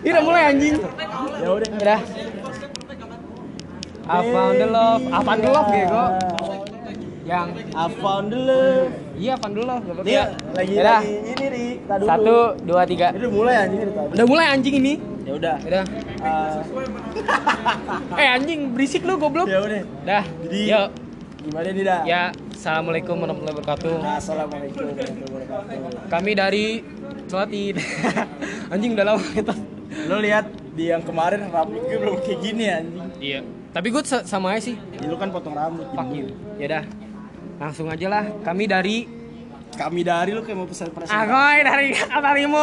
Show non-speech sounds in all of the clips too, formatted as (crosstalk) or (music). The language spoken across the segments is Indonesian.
Ini udah mulai anjing. Ya udah. Udah. I found the love. I found the love gitu. Yang I found the love. iya found the love. Gak apa-apa. Nih lagi Udah. lagi ini dulu. Satu, dua, tiga. Ini udah mulai anjing. Udah mulai anjing ini. Ya udah. Udah. Eh, Eh anjing berisik lu goblok. ya udah. Dah. Jadi- Yuk. Gimana nih dah? Ya, assalamualaikum warahmatullahi wabarakatuh. Nah, Assalamualaikum warahmatullahi wabarakatuh. Kami dari Selati. (laughs) anjing udah lama kita. Lo lihat di yang kemarin rambut gue belum kayak gini anjing. Iya. Tapi gue sa- sama aja sih. Ya, lu kan potong rambut. Fuck you. Ya dah. Langsung aja lah. Kami dari Kami dari lu kayak mau pesan presentasi. Agoy dari Atarimu.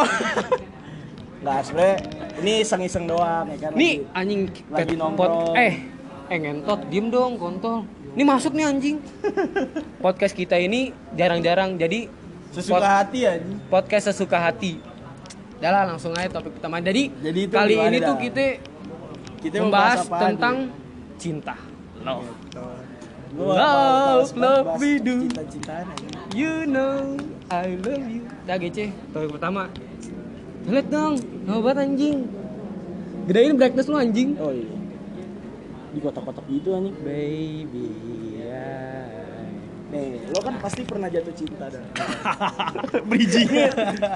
Enggak, (laughs) sebenernya ini iseng-iseng doang ya kan. Nih Lagi- anjing lagi nongkrong. Eh, eh ngentot, diem dong kontol. Ini masuk nih anjing. (laughs) Podcast kita ini jarang-jarang jadi sesuka pod- hati anjing. podcast sesuka hati. Udah lah langsung aja topik pertama. Jadi, Jadi itu kali ini dah? tuh kita Kita membahas tentang cinta. Love. Gua Love, love bahas we do. Anjing. You know I love you. Dah GC, topik pertama. Lihat dong, obat anjing. Gedein brightness lu anjing. Oh iya. Di kotak-kotak gitu anjing. Baby, ya. Nih, lo kan pasti pernah jatuh cinta dah. (laughs) bridgingnya,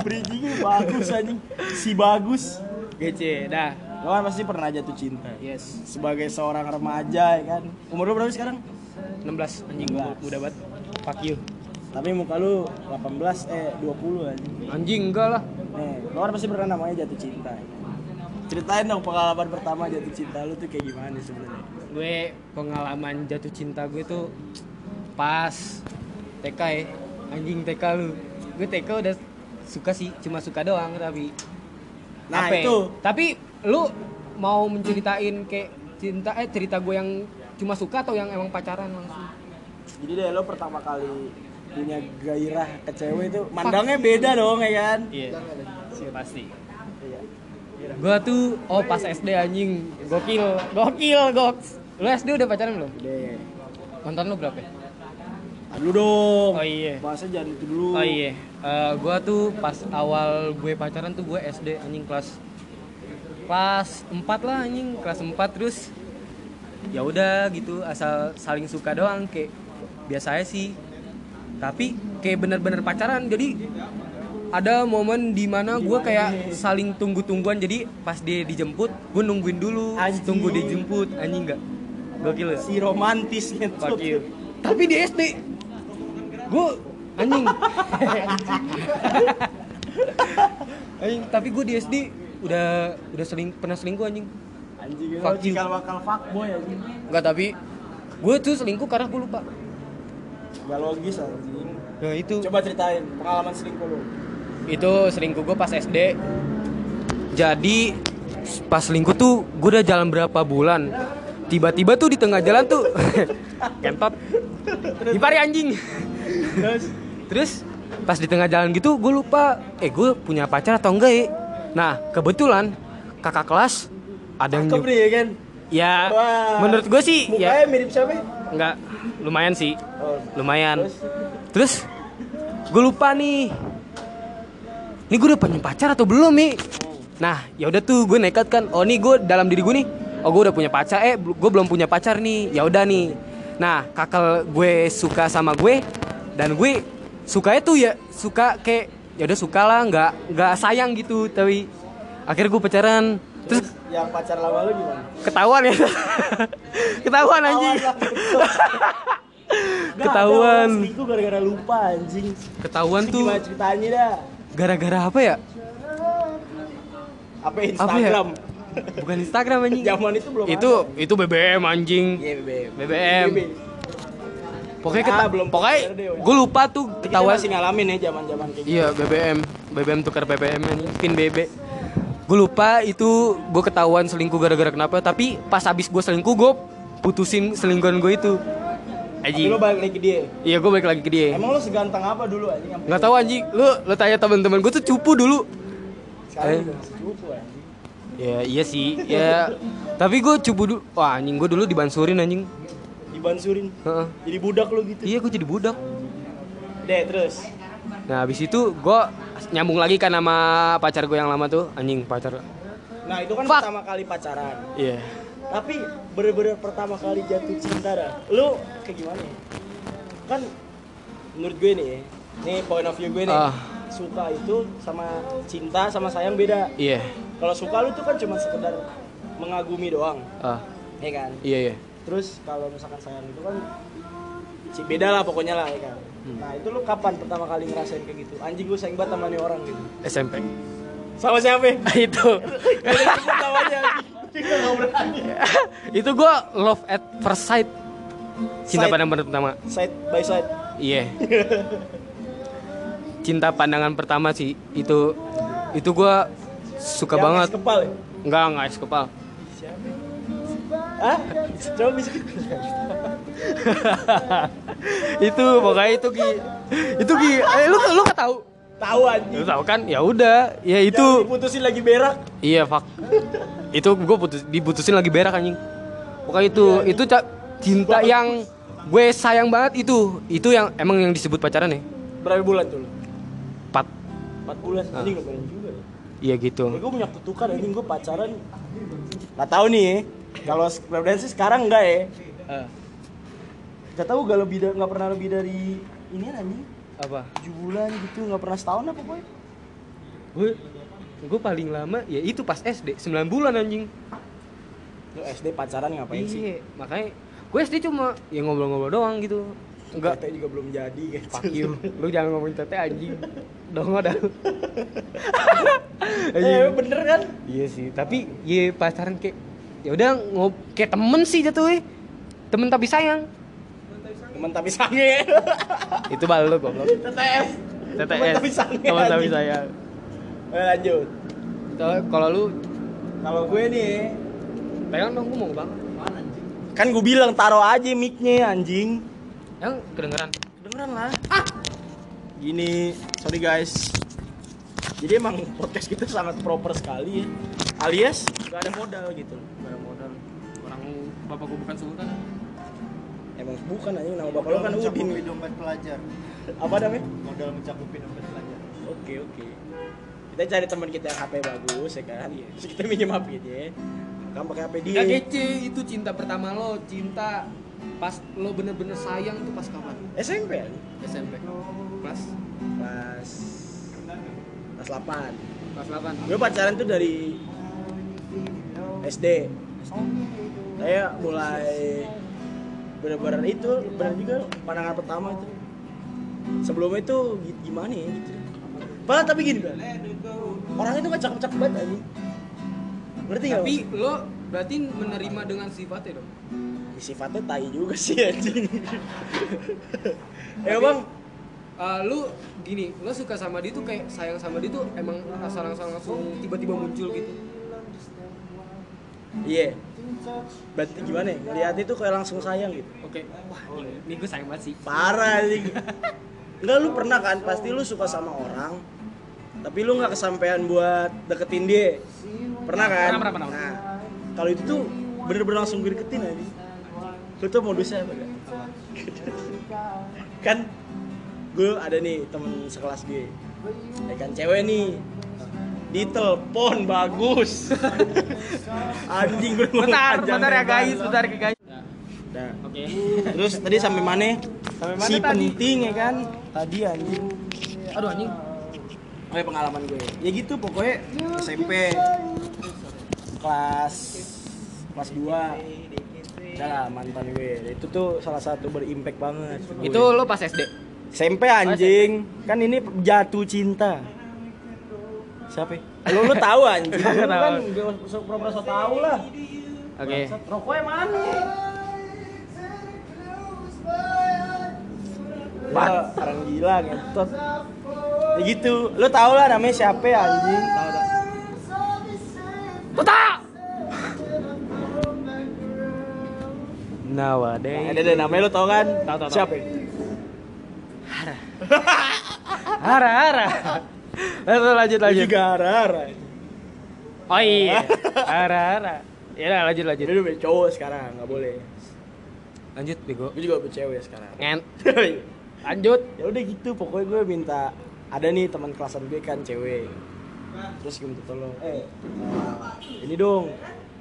bridgingnya bagus anjing. Si bagus. GC, dah. Lo kan pasti pernah jatuh cinta. Yes, Sebagai seorang remaja ya kan. Umur lo berapa sekarang? 16 anjing gua muda banget. Fuck you. Tapi muka lu 18 eh 20 anjing. Anjing enggak lah. Nih, lo kan pasti pernah namanya jatuh cinta. ya? Ceritain dong pengalaman pertama jatuh cinta lu tuh kayak gimana sebenarnya? Gue pengalaman jatuh cinta gue tuh pas TK ya. Anjing TK lu. Gue TK udah suka sih, cuma suka doang tapi Nah, Apa ya? itu. Tapi lu mau menceritain kayak cinta eh cerita gue yang cuma suka atau yang emang pacaran langsung? Jadi deh lo pertama kali punya gairah ke cewek itu mandangnya beda dong ya kan? Iya. Sih pasti. Iya. Gua tuh oh pas SD anjing. Gokil, gokil, goks. Lu SD udah pacaran belum? Deh. Nonton lu berapa? ya? Dulu dong. Oh iya. Bahasa jangan itu dulu. Oh iya. Eh, gua tuh pas awal gue pacaran tuh gue SD anjing kelas kelas 4 lah anjing, kelas 4 terus ya udah gitu asal saling suka doang kayak biasa aja sih. Tapi kayak bener-bener pacaran jadi ada momen di mana gue kayak saling tunggu-tungguan jadi pas dia dijemput gue nungguin dulu Anjing. tunggu dijemput anjing nggak gokil ya Si romantisnya tuh. Tapi di SD gue anjing. anjing, tapi gue di SD udah udah seling pernah selingkuh anjing. Anjing lo Fuck you. cikal bakal fuckboy anjing. Enggak tapi gue tuh selingkuh karena gue lupa. Gak logis anjing. Nah itu Coba ceritain pengalaman selingkuh lu. itu selingkuh gue pas SD. Jadi pas selingkuh tuh gue udah jalan berapa bulan. Tiba-tiba tuh di tengah jalan tuh (laughs) kentot. (laughs) Dipari anjing. Terus Terus pas di tengah jalan gitu gue lupa eh gue punya pacar atau enggak ya Nah kebetulan kakak kelas ada yang cakep nih ya kan? Ya Wah. menurut gue sih Mukanya ya mirip siapa? enggak lumayan sih Oh. lumayan Terus? Terus gue lupa nih Ini gue udah punya pacar atau belum nih Nah ya udah tuh gue nekat kan Oh nih gue dalam diri gue nih Oh gue udah punya pacar Eh gue belum punya pacar nih ya udah nih Nah kakak gue suka sama gue Dan gue sukanya tuh ya Suka kayak ya udah suka lah nggak nggak sayang gitu tapi akhirnya gue pacaran terus Yang pacar lama lu gimana? ketahuan ya (laughs) ketahuan anjing (laughs) Gak Ketahuan. ada selingkuh gara-gara lupa anjing. ketahuan tuh Gimana ceritanya dah? gara-gara apa ya Apa apa ya Instagram? bukan Instagram anjing (laughs) Zaman itu belum itu itu BBM anjing Iya BBM. BBM. Pokoknya Ah, kita belum pokoknya gue lupa tuh Kita ketahuan. masih ngalamin ya zaman-zaman kayak gitu. iya BBM BBM tukar BBM pin BB gue lupa itu gue ketahuan selingkuh gara-gara kenapa tapi pas habis gue selingkuh gue putusin selingkuhan gue itu. Tapi anjing lo balik lagi ke dia. iya gue balik lagi ke dia. Emang lo seganteng apa dulu anjing? Nggak tahu anjing lu lu tanya teman-teman gue tuh cupu dulu. Sekarang Eh. cupu anjing. ya iya sih. Ya tapi gue cupu dulu wah anjing gue dulu dibansurin anjing Dibansurin. Heeh. Jadi budak lo gitu. iya gue jadi budak Deh terus. Nah habis itu gue nyambung lagi kan sama pacar gue yang lama tuh anjing pacar. Nah itu kan Fuck. pertama kali pacaran. Iya. Tapi bener-bener pertama kali jatuh cinta dah. Lu kayak gimana ya? Kan menurut gue nih, nih point of view gue nih. Ah. Suka itu sama cinta sama sayang beda. Iya. Kalau suka lu tuh kan cuma sekedar mengagumi doang, ya kan? iya iya. Terus kalau misalkan sayang itu kan si beda lah pokoknya lah ya kan. Hmm. Nah itu lu kapan pertama kali ngerasain kayak gitu? Anjing gue sayang banget sama nih orang gitu. SMP. Sama siapa? (laughs) itu nggak (laughs) itu gue love at first sight. Cinta Sight. pandang pertama. Side by side. Iya. (laughs) Cinta pandangan pertama sih itu itu gue suka Yang banget. es kepal ya? Enggak enggak es kepal. Hah? Coba (laughs) itu pokoknya itu ki itu ki eh, lu lu gak tahu tahu anjing. lu tahu kan ya udah ya itu diputusin lagi berak. iya fuck itu gue putus diputusin lagi berak anjing pokoknya itu itu ca- cinta yang gue sayang banget itu itu yang emang yang disebut pacaran ya Berapa bulan tuh lu? empat 4 bulan. Ah. Anjing lumayan juga ya. iya gitu Ya, gue punya kutukan anjing gue pacaran. Gak tahu nih Kalau sih sekarang enggak ya. Gak tahu gak lebih nggak pernah lebih dari ini anjing. apa 7 bulan gitu nggak pernah setahun apa boy? gue gue paling lama ya itu pas SD 9 bulan anjing Lu SD pacaran ngapain sih? iya makanya gue SD cuma ya ngobrol-ngobrol doang gitu enggak Tete juga belum jadi kan. Fuck you. Lu jangan ngomongin tete anjing. Dong dah. (laughs) Eh bener kan? Iya sih, tapi ya pacaran kayak ya udah ngob kayak temen sih jatuh Temen tapi sayang. Teman tapi sange. Itu bal lu goblok. TTS. Tapi sange. Temen tapi sayang. (laughs) Eh, lanjut. Kalau- Kalau lu Kalau gue nih, pegang dong gua mau bang. kan gue bilang taruh aja mic-nya anjing. Yang kedengeran. Kedengeran lah. Ah. Gini, sorry guys. Jadi emang podcast kita sangat proper sekali ya. Alias gak ada modal gitu. Gak ada modal. Orang bapak gua bukan sultan. Emang bukan aja nama bapak lo kan Udin. dompet pelajar Apa namanya? modal mencakupi dompet pelajar Oke oke. Kita cari teman kita yang HP bagus ya kan. Terus kita minjem HP dia. Kamu pakai HP dia. Gak kece itu cinta pertama lo, cinta pas lo bener-bener sayang tuh pas kapan? SMP kan? SMP. Kelas Kelas kelas 8. kelas 8. Gue pacaran tuh dari SD. Saya mulai bener-bener itu bener juga pandangan pertama itu. Sebelumnya itu gi- gimana ya gitu. Padahal tapi gini kan. Orangnya tuh kan cakep-cakep banget anjing. Ngerti gak? Tapi lo berarti menerima dengan sifatnya dong. Ya, sifatnya tai juga sih anjing. (laughs) ya bang, Eh, lu gini, lo suka sama dia tuh kayak sayang sama dia tuh emang asal langsung langsung tiba-tiba muncul gitu. iya. Berarti gimana ya? Ngeliatnya tuh kayak langsung sayang gitu. Oke. Wah, ini, ini gue sayang banget sih. Parah (laughs) anjing. Enggak lu pernah kan pasti lu suka sama orang tapi lu nggak kesampaian buat deketin dia. Pernah kan? Pernah, pernah, pernah. Nah, kalau itu tuh bener-bener langsung gue deketin aja. Lu tuh modusnya apa gak? (laughs) kan gue ada nih temen sekelas gue. Ya kan cewek nih. Ditelepon bagus. (laughs) Anjing gue ngomong panjang lebar. bentar ya guys. Nah, Oke. Terus tadi sampai mana? Sampai mana si tadi? penting ya kan? Tadi anjing. Aduh anjing. Oh pengalaman gue. Ya gitu pokoknya SMP kelas kelas 2 Udah lah mantan gue. Itu tuh salah satu berimpact banget. gue. Itu lo pas SD. SMP anjing. Kan ini jatuh cinta. Siapa? Lo lu tahu anjing. Lu Tahu. kan gue pura-pura so tahu lah. Oke. Rokoknya mana? Wah, orang gila ngentot. Ya gitu. Lu tau lah namanya siapa ya anjing? Tahu tak? Tuta. Nowadays. Ada deh namanya lu tau kan? Tahu, tahu. Siapa? Hara hara. (laughs) Lanjut lanjut lanjut. juga hara-hara. Oh iya. (laughs) Hara hara. Ya udah lanjut lanjut. Lu punya cowok sekarang, nggak boleh. Lanjut bego. Gue juga cewek sekarang. Ngen. (laughs) Lanjut. ya udah gitu pokoknya gue minta ada nih teman kelasan gue kan cewek terus gue minta tolong eh ini dong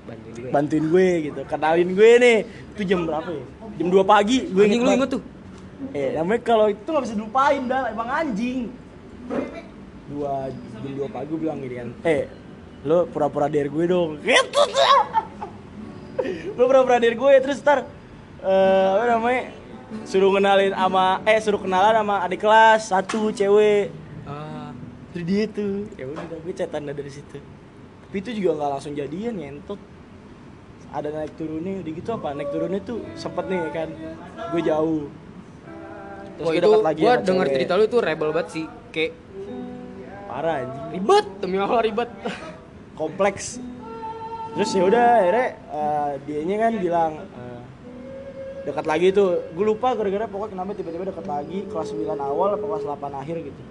Bantuin gue. bantuin gue gitu kenalin gue nih itu jam berapa ya jam 2 pagi gue Anjing lu inget tuh. eh namanya kalau itu nggak bisa dilupain dah emang anjing dua jam dua pagi gue bilang gini kan eh lo pura-pura dari gue dong. (laughs) Gitu lo pura-pura dari gue terus ntar eh, apa namanya suruh kenalin sama eh suruh kenalan sama adik kelas satu cewek. Terus dia tuh ya udah gue cetan dah dari situ. Tapi itu juga nggak langsung jadian ngentot. Ada naik turunnya udah gitu apa? Naik turunnya tuh sempet nih kan gue jauh. Terus Wah gue itu lagi sama denger cewek. cerita lu itu rebel banget sih. Kayak parah anjing. Ribet demi Allah ribet. (laughs) kompleks. Terus ya udah akhirnya eh, dianya kan bilang eh, dekat lagi tuh. Gue lupa gara-gara pokoknya kenapa tiba-tiba dekat lagi kelas 9 awal apa kelas 8 akhir gitu.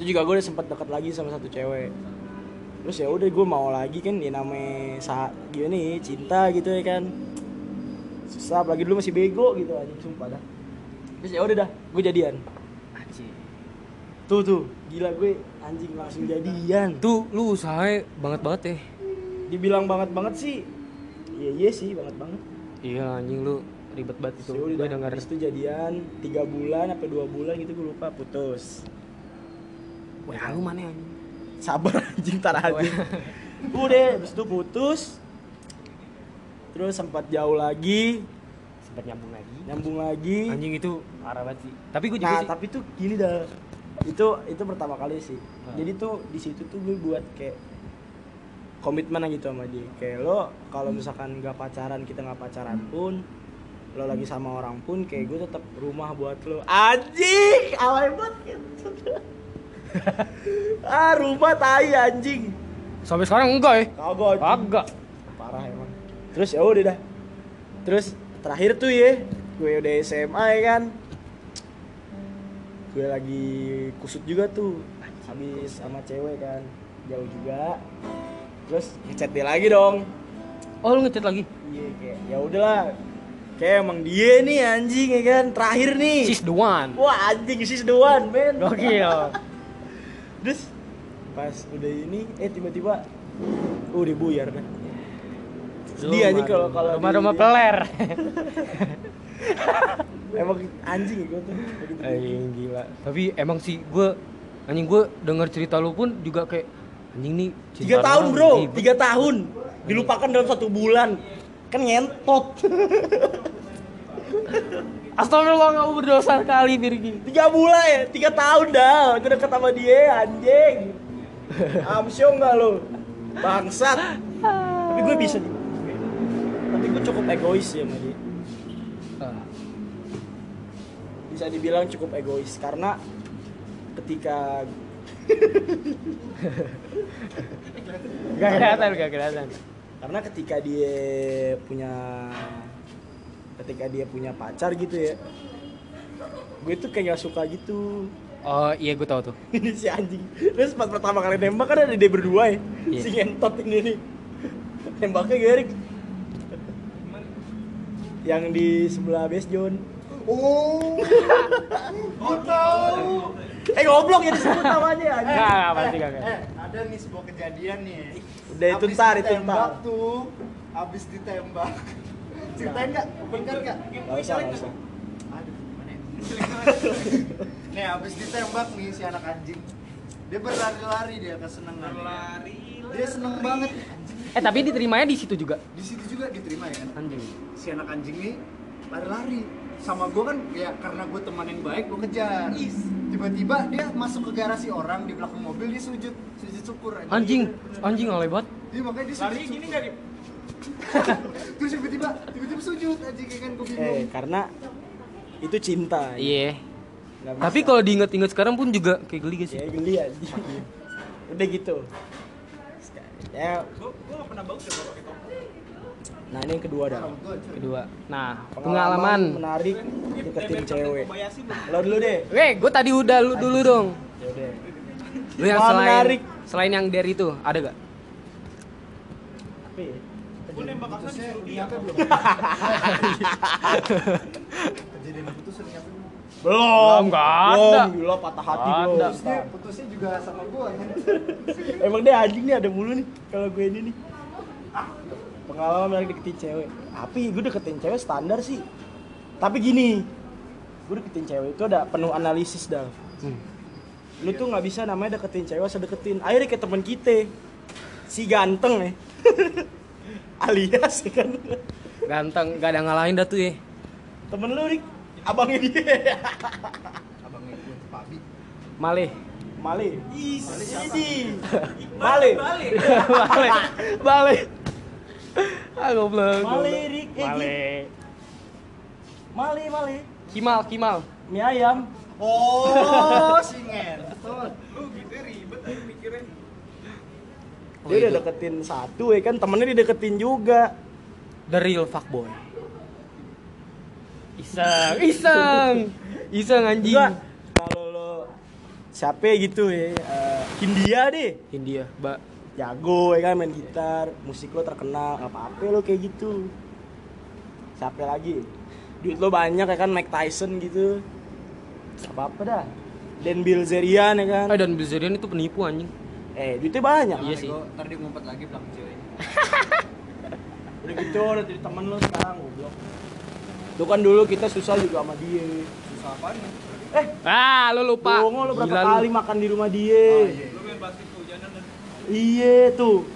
Itu juga gue udah sempet dekat lagi sama satu cewek. Terus ya udah gue mau lagi kan ya namanya saat gimana nih cinta gitu ya kan. Susah apalagi dulu masih bego gitu anjing sumpah dah. Terus ya udah dah gue jadian tuh tuh gila gue anjing langsung jadian Tuh lu usahanya banget banget ya. dibilang banget banget sih iya iya sih banget banget Iya anjing lu ribet banget itu. itu Gue denger. itu jadian tiga bulan apa dua bulan gitu gue lupa putus Wah lu mana anjing? sabar (laughs) anjing tar aja udah habis itu putus terus sempat jauh lagi Sempet nyambung lagi. nyambung lagi Anjing itu parah banget sih. Tapi gue juga nah sih. tapi tuh gini dah itu itu pertama kali sih Nah. jadi tuh di situ tuh gue buat kayak komitmen gitu sama dia kayak lo kalau misalkan nggak pacaran kita nggak pacaran pun lo lagi sama orang pun kayak gue tetap rumah buat lo anjing alay banget gitu. (laughs) ah rumah tai anjing Sampai sekarang enggak ya? kagak. Kagak. parah emang terus ya udah dah terus terakhir tuh ya gue udah SMA ya kan gue lagi kusut juga tuh habis sama cewek kan jauh juga terus ngechat dia lagi dong Oh lu ngechat lagi? iya kayak ya udahlah kayak emang dia nih anjing ya kan terakhir nih She's the one. wah anjing sis the one man Gokil. terus pas udah ini eh tiba-tiba uh udah buyar dah sedih anjing kalau kalau rumah-rumah di- peler. (laughs) emang anjing gue tuh begitu. Anjing gila. Tapi emang sih gue anjing gue denger cerita lu pun juga kayak anjing nih tiga tahun bro ribet. tiga tahun dilupakan dalam satu bulan kan ngentot (laughs) Astagfirullah kamu berdosa sekali Virgi. tiga bulan ya tiga tahun dah gue deket sama dia anjing amsyong nggak lo bangsat tapi gue bisa nih tapi gue cukup egois ya sama dia Ah. Bisa dibilang cukup egois karena ketika Gak kelihatan, gak kelihatan. karena ketika dia punya ketika dia punya pacar gitu ya gue tuh kayak gak suka gitu Oh iya gue tahu tuh. (laughs) ini si anjing terus pas pertama kali nembak kan ada dia berdua ya Iya. si ngentot ini nih nembaknya Gerik yang di sebelah base John Oh, oh tahu. eh goblok ya disebut namanya anjing Enggak, enggak pasti Eh, kagak. eh, ada nih sebuah kejadian nih. Udah, itu ntar, itu ntar. tuh, abis ditembak. Ceritain nggak? Bener nggak? Gak usah, Aduh, gimana ya? nih, abis ditembak nih si anak anjing. Dia berlari-lari dia kesenangan. Berlari. Dia seneng banget anjing. Eh tapi diterimanya di situ juga. Di situ juga diterima ya kan? Anjing. si anak anjing nih lari-lari sama gue kan ya karena gue teman yang baik gue kejar tiba-tiba dia masuk ke garasi orang di belakang mobil dia sujud sujud syukur. Anjing, anjing alay banget. dia makanya dia sujud gini gak (laughs) terus tiba-tiba tiba-tiba sujud anjing kayak kan gue bingung. eh karena itu cinta. Iya. Bisa. Tapi kalau diinget-inget sekarang pun juga kayak geli gak sih? ya geli anjing. Udah gitu. Ya nah ini yang kedua dah Kedua. Nah, pengalaman pengalaman. menarik deketin cewek lo dulu deh Oke, gue tadi udah lu dulu dong. ya udah Lu yang selain menarik. selain yang dari itu ada gak? apa ya putusnya niatnya belum kejadian putus niatnya belum Belum, nggak Belum, ada. gila patah hati belum. Terus dia putusnya juga sama gua kan. Emang dia anjing nih ada mulu nih kalau gue ini nih. Pengalaman lagi deketin cewek. Tapi gue deketin cewek standar sih. Tapi gini, gue deketin cewek itu ada penuh analisis dah. Hmm. Lu tuh nggak bisa namanya deketin cewek sedeketin. Akhirnya kayak temen kita, si ganteng ya. (laughs) Alias kan. Ganteng, gak ada ngalahin dah tuh ya. Temen lu nih, abangnya dia. (laughs) Abangnya gua tuh Pabi. Male. Male. Ini. Male. Male. Male. Ah goblok. Male, goblok. Rik. Eh, Male. Male, male. Kimal, Kimal. Mie ayam. Oh, si ngentot. Oh, Dia udah itu. deketin satu ya kan temennya dideketin juga. The real fuckboy. Iseng, iseng. Iseng anjing. Kalau lo siapa gitu ya eh, Hindia deh India, Mbak. Jago ya kan main gitar musik lo terkenal apa-apa lo kayak gitu siapa lagi duit lo banyak ya kan Mike Tyson gitu apa apa dah Dan Bilzerian ya kan Eh dan Bilzerian itu penipu anjing. eh duitnya banyak Iya sih. Ntar dia ngumpet lagi belakang cewek. (laughs) udah gitu udah jadi temen lo sekarang goblok Lu kan dulu kita susah juga sama dia Susah apaan ya? eh Ah, lu lupa. Bongo lo berapa Gila lu. kali makan di rumah dia Oh iya. Iya tuh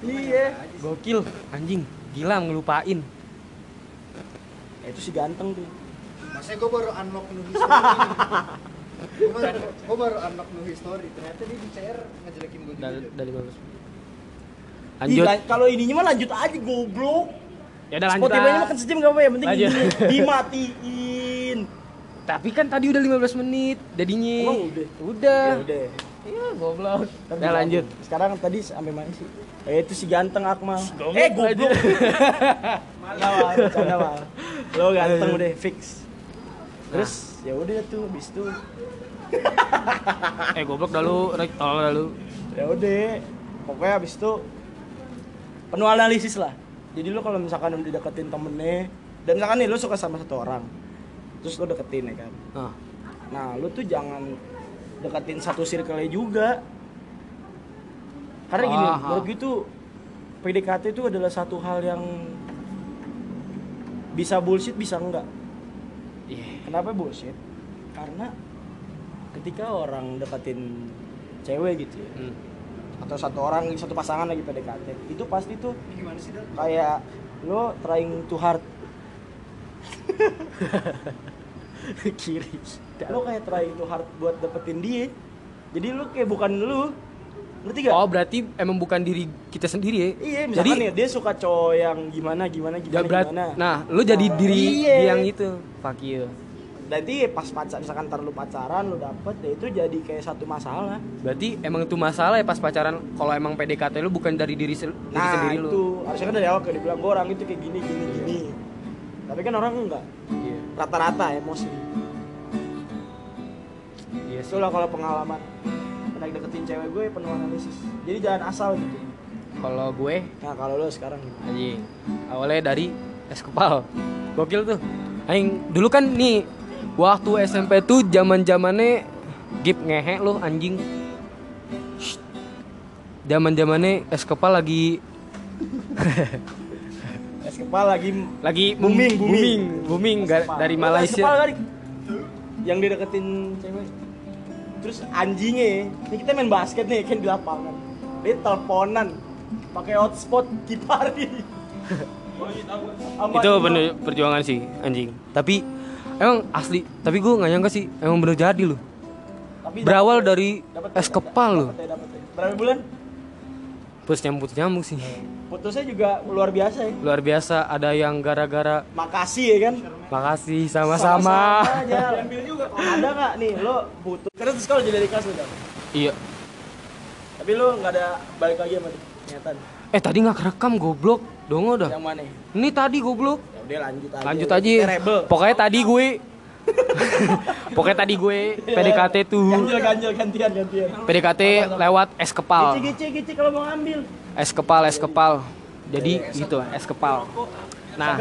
Iya Gokil, anjing. Gila ngelupain. Eh, Itu si ganteng tuh Maksudnya gua baru unlock new history. (laughs) Gua baru, gua baru unlock new history. Ternyata dia di CR ngejelekin gua Dari juga. dari bagus. Lanjut. lan- Kalau ininya mah lanjut aja goblok Ya udah lanjut. Spotify-nya makan sejam gak apa ya, penting ininya dimatiin (laughs) Tapi kan tadi udah 15 menit jadinya. Emang udah? Udah. Ya udah Iya, goblok. Udah bisa lanjut. aku. Sekarang tadi sampai mana sih? Eh itu si ganteng Akmal. Goblok eh goblok. (laughs) Malah, Mal. bercanda mal. Lo ganteng udah fix. Terus ya udah tuh habis itu (laughs) Eh, goblok dah lu, rek dah lu. ya udah pokoknya habis itu penuh analisis lah. Jadi lo kalau misalkan udah deketin temennya dan misalkan nih lo suka sama satu orang terus lo deketin ya kan. Nah, Nah, lu tuh jangan deketin satu circle juga. Karena gini, Aha. menurut gue tuh PDKT itu adalah satu hal yang bisa bullshit bisa enggak. iya. Kenapa bullshit? Karena ketika orang deketin cewek gitu ya, Hmm. atau satu orang satu pasangan lagi PDKT, itu pasti tuh gimana sih, kayak lo trying too hard. (laughs) (laughs) Kiri. Lo kayak trying too hard buat dapetin dia. Jadi lo kayak bukan lu. Ngerti gak? Oh, berarti emang bukan diri kita sendiri ya? Iya, Jadi misalkan nih dia suka cowok yang gimana gimana ya gimana berat. gimana. Nah, lu jadi diri Iya. yang itu. Fuck you. Nanti pas pacar misalkan ntar lu pacaran lu dapet ya itu jadi kayak satu masalah. Berarti emang itu masalah ya pas pacaran kalau emang PDKT lu bukan dari diri, diri Nah, sendiri itu lu. harusnya kan dari awal kayak dibilang gue orang itu kayak gini gini gini. Tapi kan orang enggak. Rata-rata emosi. Iya sih. Itulah kalau pengalaman pernah deketin cewek gue penuh analisis. Jadi jangan asal gitu. Kalau gue Nah kalau lo sekarang gimana? anjing awalnya dari es kepal. Gokil tuh. Aing dulu kan nih waktu SMP tuh zaman-zamannya gip ngehe lu anjing. Shh. Zaman-zamannya es kepal lagi (laughs) Kepal lagi lagi Booming, booming booming. dari Malaysia. Yang dideketin cewek. Terus anjingnya, ini kita main basket nih kan di lapangan. Dia teleponan pakai hotspot kiparin. Sama Itu bener perjuangan sih anjing. Tapi emang asli, tapi gue nggak nyangka sih emang bener jadi loh. Tapi Berawal dapet- dari dapet- es dapet- kepal loh. ya, ya. Berapa bulan? Terus nyambut nyambung sih. Putusnya juga luar biasa ya. Luar biasa ada yang gara-gara Makasih ya kan. makasih sama-sama. aja. Ada nggak nih lo putus? Karena terus kalau jadi dari kelas Dam. Iya. Tapi lo nggak ada balik lagi sama. Niatan. Eh tadi nggak kerekam goblok. Dongo dah. Yang mana? Ini tadi goblok. Ya udah lanjut aja. Lanjut aja. Pokoknya tadi gue (laughs) Pokoknya tadi gue PDKT tuh Ganjil ganjil gantian gantian. PDKT lewat es kepal. Gece gece gece kalau mau ngambil. Es kepal, es kepal. Jadi gitu, es kepal. Nah?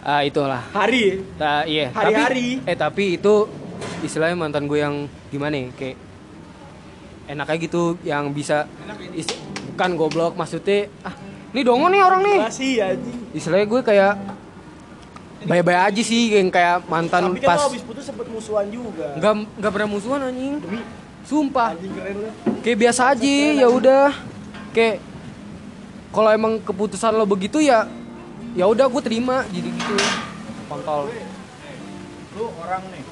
Ah itulah. Hari. Nah, iya. Hari-hari. Tapi, eh tapi itu istilahnya mantan gue yang gimana ya? Kayak enaknya gitu yang bisa is- bukan goblok maksudnya ah ini dongo nih orang nih. Masih anjing. Istilahnya gue kayak baik-baik aja sih yang kayak mantan Tapi kan pas lo habis putus sempet musuhan juga. nggak nggak pernah musuhan anjing. Demi Sumpah. anjing keren lu. Kayak biasa aja ya udah. Kayak kalau emang keputusan lo begitu ya ya udah gue terima jadi gitu. Kontol. lu orang nih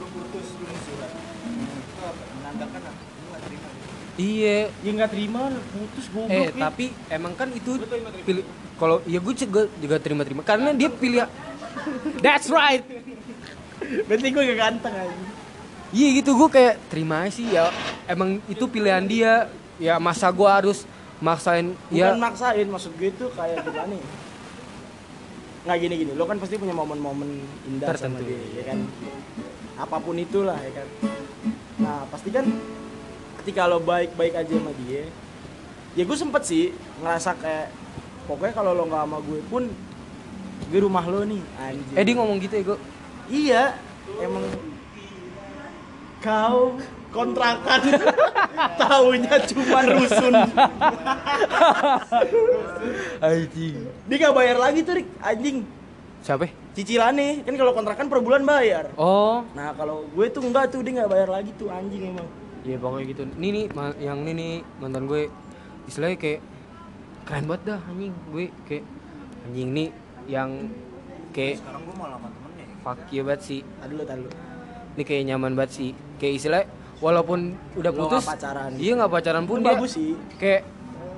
lu putus lu musuhan itu apa menandakan terima Iya, Ya nggak terima putus goblok. Eh, Wi. tapi emang kan itu pilih kalau ya gue juga juga terima-terima karena dia pilih That's right. berarti gue gak ganteng anjing. Iya gitu gue kayak terima aja sih ya. Emang itu pilihan dia. Ya masa gue harus maksain Bukan ya maksain maksud gue itu kayak gimana ya? Nggak gini gini, lo kan pasti punya momen-momen indah sama Tertentu. dia, ya kan? Apa pun itulah ya kan. Nah pasti kan ketika lo baik-baik aja sama dia, ya gue sempet sih ngerasa kayak pokoknya kalau lo nggak sama gue pun gue rumah lo nih anjing. Eh dia ngomong gitu ya gue. Iya, emang kau kontrakan (laughs) tahunya cuma rusun. Anjing. Dia gak bayar lagi tuh, Rik. Anjing. Siapa? Cicilannya kan kalau kontrakan per bulan bayar. Oh, Nah, kalau gue tuh enggak tuh dia nggak bayar lagi tuh anjing emang. iya pokoknya gitu. Nih nih ma- yang ini nih mantan gue istilahnya kayak keren banget dah anjing gue kayak anjing nih yang kayak sekarang gua malah sama temennya ya fuck you banget sih. Aduh lu tahu. Ini kayak nyaman banget sih. Kayak istilah walaupun udah putus pacaran. Iya nggak pacaran pun Itu dia bagus sih. kayak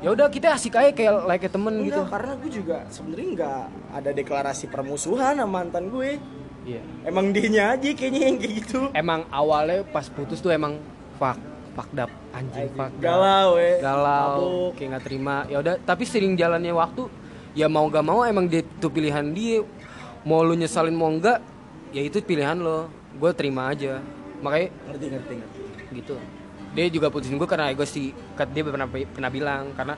ya udah kita asik aja kayak like temen Enggak, gitu. karena gue juga sebenarnya nggak ada deklarasi permusuhan sama mantan gue. Iya. Emang dianya aja kayaknya yang kayak gitu. Emang awalnya pas putus tuh emang fuck fuck up anjing fuck. Galau, we. Galau, Mabuk. kayak nggak terima. Ya udah, tapi sering jalannya waktu ya mau gak mau emang dia itu pilihan dia. Mau lu nyesalin mau enggak, ya itu pilihan lo. Gue terima aja. Makanya Ngerti ngerti ngerti. Gitu dia juga putusin gue karena egois sih Kat- dia pernah pernah bilang karena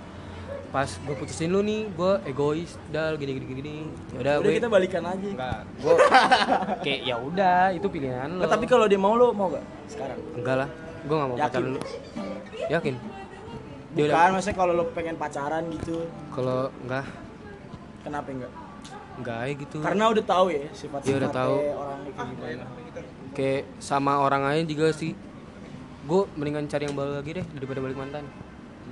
pas gue putusin lu nih gue egois dal gini gini gini ya udah Udah gue kita balikan aja. enggak gue (laughs) kayak ya udah itu pilihan lo Nah, tapi kalau dia mau lo mau gak sekarang? enggak lah gue nggak mau Yakin? pacaran lu yakin dia udah Bukan, maksudnya kalau lo pengen pacaran gitu, kalau enggak kenapa enggak? enggak aja gitu Karena udah tahu ya sifat udah tahu. orangnya kayak gimana. kayak sama orang lain juga sih gue mendingan cari yang baru lagi deh daripada balik mantan.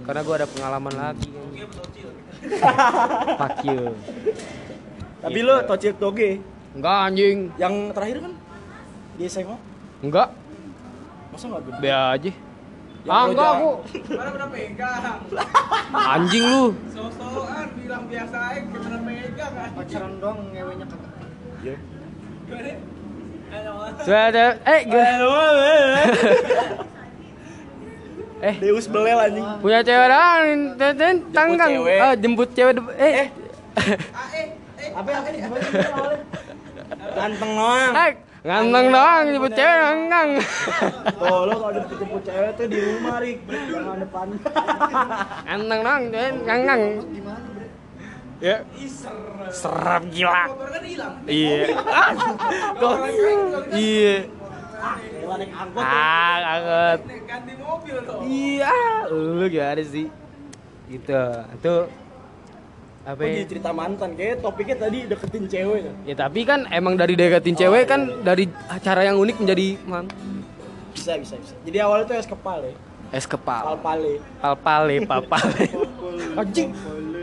Karena gue ada pengalaman lagi (laughs) fuck you. Tapi Gitu. lo tocil toge enggak anjing. Yang terakhir kan? Di SMA enggak. Masa nggak gede? be aja. Yang ah enggak aku (laughs) Mana pernah pegang? (laughs) anjing lu. So-soan bilang biasa aja pernah pegang kan. pacaran doang ngewenya kagak. Iya. Gimana? Sudah ada eh gue eh. Deus belel anjing. punya cewek doang ten ten tanggang cewek. ah jemput cewek de- eh. Eh, eh, Apa awalnya? Ganteng doang. eh ganteng doang jemput cewek tanggang Tuh lo kalau ada jemput cewek tuh di rumah Rik, jangan depan. ganteng doang cewek tanggang gimana bre ya. Serap gila. Kan iya. Kok iya Gila naik angkot. ah angkat Nih, Ganti mobil dong. iya lu gimana sih gitu itu apa Oh, ya? cerita mantan kayak topiknya tadi deketin cewek tuh. Ya tapi kan emang dari deketin cewek kan dari cara yang unik menjadi man Bisa bisa bisa. Jadi awalnya tuh es kepal ya. es kepal Palpale. palpale papale (laughs) anjing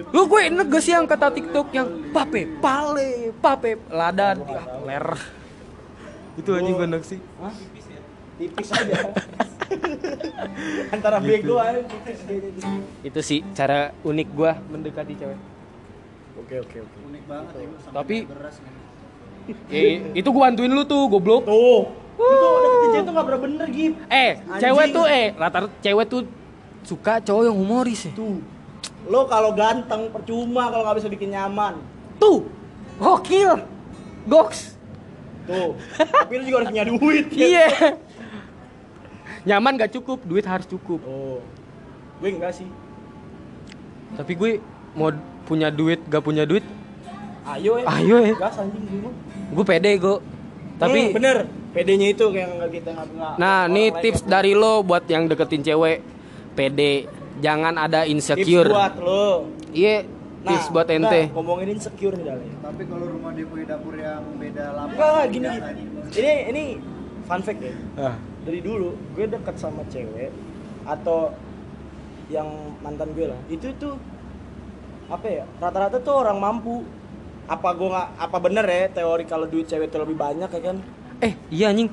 lu gue enak gak sih yang kata tiktok yang pape pale pape ladan ya, ler itu anjing gue enak sih Hah? Tipis aja. Antara bego aja tipis itu sih cara unik gue mendekati cewek Oke oke oke. unik banget ya lu sampai Tapi- beras ya, itu gue bantuin lu tuh goblok Tuh. Itu deketin cewek tuh gak pernah bener Gip. eh Anjing. cewek tuh eh rata cewek tuh suka cowok yang humoris ya Tuh. Lo kalau ganteng percuma kalau nggak bisa bikin nyaman. tuh gokil goks Tuh. Tapi lu juga harus punya duit. (laughs) ya. iya nyaman gak cukup duit harus cukup Oh. Gue enggak sih. tapi gue mau punya duit gak punya duit ayo ya Ayo ya. gas anjing gue Gue pede gue. Tapi Hmm, bener pedenya itu kayak nggak kita nggak Nah, nih lain tips nggak- dari lo buat yang deketin cewek. Pede, jangan ada tips insecure. buat lo Iya, nah tips buat enggak, ente. ngomongin insecure nih Dale Tapi kalau rumah dia punya dapur yang beda lapak. enggak enggak, gini ini ini fun fact ya Ah. Dari dulu gue deket sama cewek atau yang mantan gue lah itu tuh apa ya rata-rata tuh orang mampu apa gue nggak apa bener ya teori kalau duit cewek itu lebih banyak ya kan Eh, iya anjing.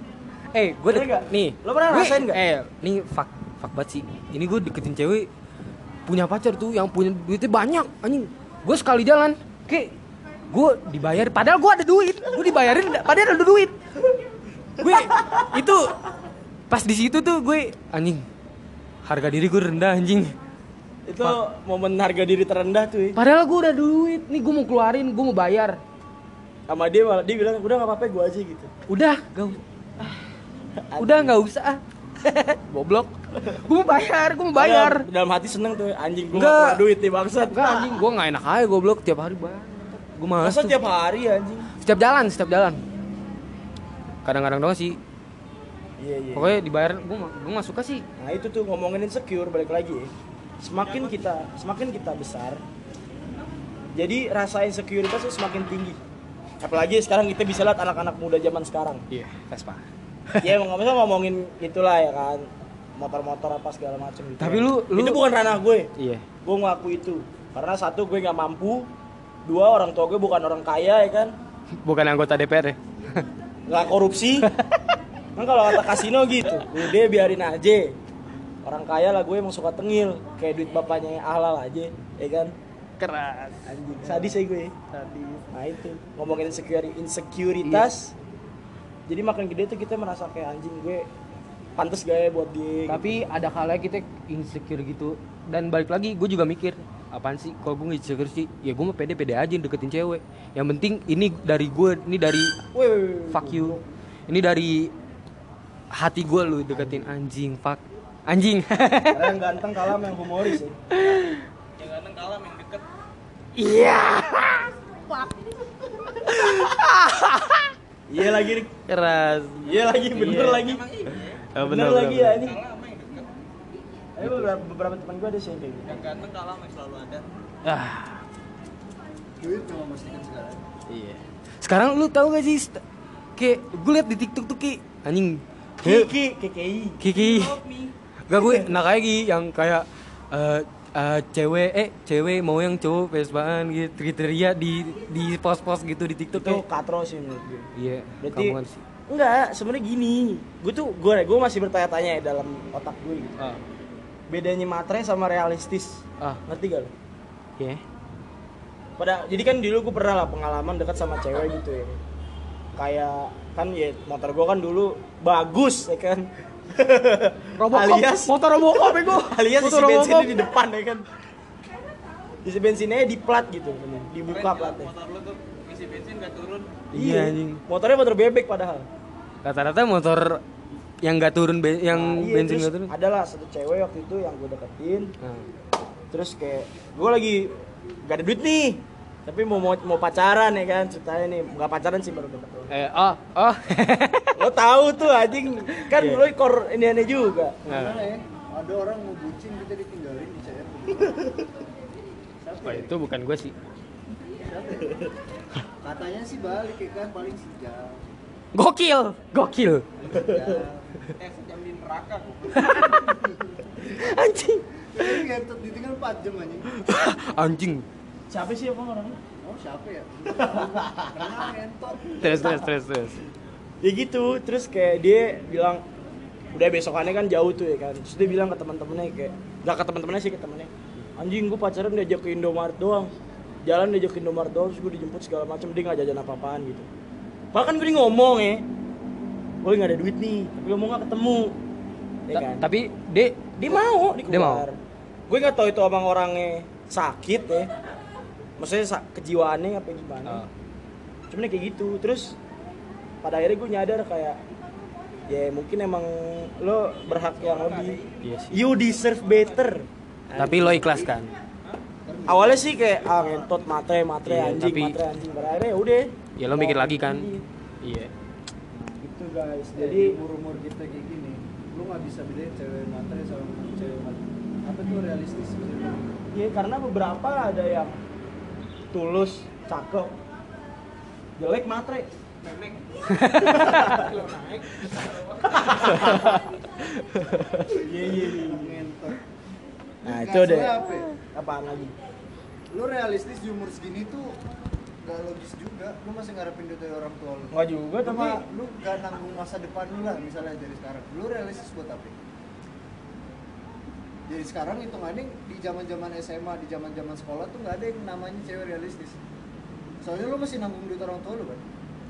Eh, gue Bener dek- nggak? nih. Lo pernah gue- rasain nggak? Eh, nih fuck fuck banget sih. Ini gue deketin cewek punya pacar tuh yang punya duitnya banyak anjing. Gue sekali jalan, kayak gue dibayar padahal gue ada duit. Gue dibayarin padahal ada duit. Gue itu pas di situ tuh gue anjing harga diri gue rendah anjing. itu momen harga diri terendah tuh ya. Padahal gue udah duit, nih gue mau keluarin, gue mau bayar. sama dia malah dia bilang udah nggak apa-apa gue aja gitu Udah, gak ah, Udah nggak usah. (laughs) Goblok. Gue mau bayar, gue mau bayar. dalam, dalam hati seneng tuh anjing gue keluar duit nih bangsat Enggak anjing, gue gak enak aja goblok tiap hari bayar. Gue malas masa tuh. tiap hari anjing Setiap jalan, setiap jalan. Kadang-kadang doang sih. Iya iya Pokoknya dibayar, gue gue gak suka sih. Nah itu tuh ngomongin insecure balik lagi ya. Semakin kita semakin kita besar, jadi rasa insecuritas tuh semakin tinggi. Apalagi sekarang kita bisa lihat anak-anak muda zaman sekarang. Iya, Vespa. ya emang nggak bisa ngomongin itulah ya kan, motor-motor apa segala macam gitu. Tapi lu- lu- itu bukan ranah gue. Iya. Gue ngaku itu karena satu gue nggak mampu, dua orang tua gue bukan orang kaya ya kan, Bukan anggota DPR ya. nggak korupsi. (laughs) kan kalau kata kasino gitu, udah biarin aja. Orang kaya lah gue emang suka tengil, kayak duit bapaknya yang halal aja, ya kan? Keras. Anjing, sadis ya gue. Sadis. Nah itu ngomongin insecure, insekuritas. Jadi makin gede tuh kita merasa kayak anjing gue pantas gak ya buat dia. gitu. Tapi ada kalanya kita insecure gitu. Dan balik lagi, gue juga mikir, apaan sih? Kalau gue insecure sih, ya gue mah pede-pede aja deketin cewek. Yang penting ini dari gue, ini dari woi. fuck you. Ini dari hati gue lu deketin anjing, fuck. Anjing. Karena yang (laughs) ganteng kalah sama yang humoris ya. Yang ganteng kalah yang deket. Iya. (laughs) Iya lagi. Keras. iya lagi, bener Iya. lagi. Iya. Oh, bener, lagi ya ini. Ayo beberapa, beberapa teman gue ada sih yang kayak gitu. Yang ganteng kalah yang selalu ada. Ah. Duit cuma memastikan segala. Iya. Sekarang lu tahu gak sih kayak gue liat di TikTok tuh kayak anjing Kiki, KKI. Kiki. Gak gue nak kayak gini yang kayak eh eh, cewek eh cewek mau yang cowok Vespaan gitu kriteria di di pos-pos gitu di TikTok Itu kayak katro sih menurut gue. iya Berarti kan sih enggak, sebenarnya gini. Gue tuh gue gue masih bertanya-tanya ya dalam otak gue gitu. ah Bedanya matre sama realistis. ah Ngerti gak lo? ya Pada jadi kan dulu gue pernah lah pengalaman dekat sama cewek gitu ya. Kayak kan ya motor gue kan dulu bagus ya kan. (laughs) alias motor Robocop bego alias isi motor bensinnya di depan ya kan. Isi bensinnya di plat gitu, dibuka Keren, platnya. Motor lu tuh isi bensin gak turun. Iya, anjing. Motornya motor bebek padahal. rata-rata motor yang gak turun be- yang Nah, iya, bensin gak turun Adalah satu cewek waktu itu yang gue deketin. Nah. Terus kayak gue lagi gak ada duit nih. Tapi mau mau, mau pacaran ya kan ceritanya nih. Gak pacaran sih baru deket. eh oh oh (laughs) Lo tahu tuh anjing kan Iya. lo kor ini aneh juga. Nah. Gimana ya? Ada orang mau bucin kita ditinggalin di CR. Siapa Wah, ya? itu bukan gue sih ya? Katanya sih balik ya kan paling sejam. gokil gokil. Eh sejam di neraka gua. (laughs) anjing Ini ngentot ditinggal 4 jam anjing. (laughs) anjing Siapa sih apa orangnya? Oh siapa ya? (laughs) Terus terus terus terus Ya gitu. Terus kayak dia bilang udah besokannya kan jauh tuh ya kan. Terus dia bilang ke teman-temannya kayak gak ke teman-temannya sih ke temannya. Anjing gue pacaran diajak ke Indomaret doang. Jalan diajak ke Indomaret doang terus gue dijemput segala macam dia nggak jajan apa-apaan gitu. Bahkan gue ngomong ya. Gue nggak ada duit nih, tapi lo mau nggak ketemu. Ya kan? tapi dek dia mau dia Dia mau? Gue nggak tahu itu abang orangnya sakit ya. Maksudnya kejiwaannya apa gimana. Ah. Cuman ya kayak gitu. Terus pada akhirnya gue nyadar kayak ya mungkin emang lo berhak yang lebih. Iya sih. You deserve better. tapi lo ikhlas kan Ntar awalnya sih kayak ah ngentot matre matre Iya, anjing tapi- matre anjing pada akhirnya ya udah Ya lo mikir lagi kan. Iya. Iya. gitu guys Jadi- jadi umur umur kita kayak gini lu nggak bisa bedain cewek matre sama cewek matre apa tuh realistis Iya karena beberapa ada yang tulus cakep. Jelek matre. Iya iya iya ngentot. Nah itu deh. apa ya? apaan lagi? Lu realistis di umur segini tuh gak logis juga. Lu masih ngarepin duit dari orang tua lu. Nggak juga tapi tapi lu gak nanggung masa depan lu lah misalnya dari sekarang. Lu realistis buat apa jadi sekarang hitungannya di zaman zaman SMA di zaman zaman sekolah tuh nggak ada yang namanya cewek realistis. Soalnya lu masih nanggung duit orang tua lu kan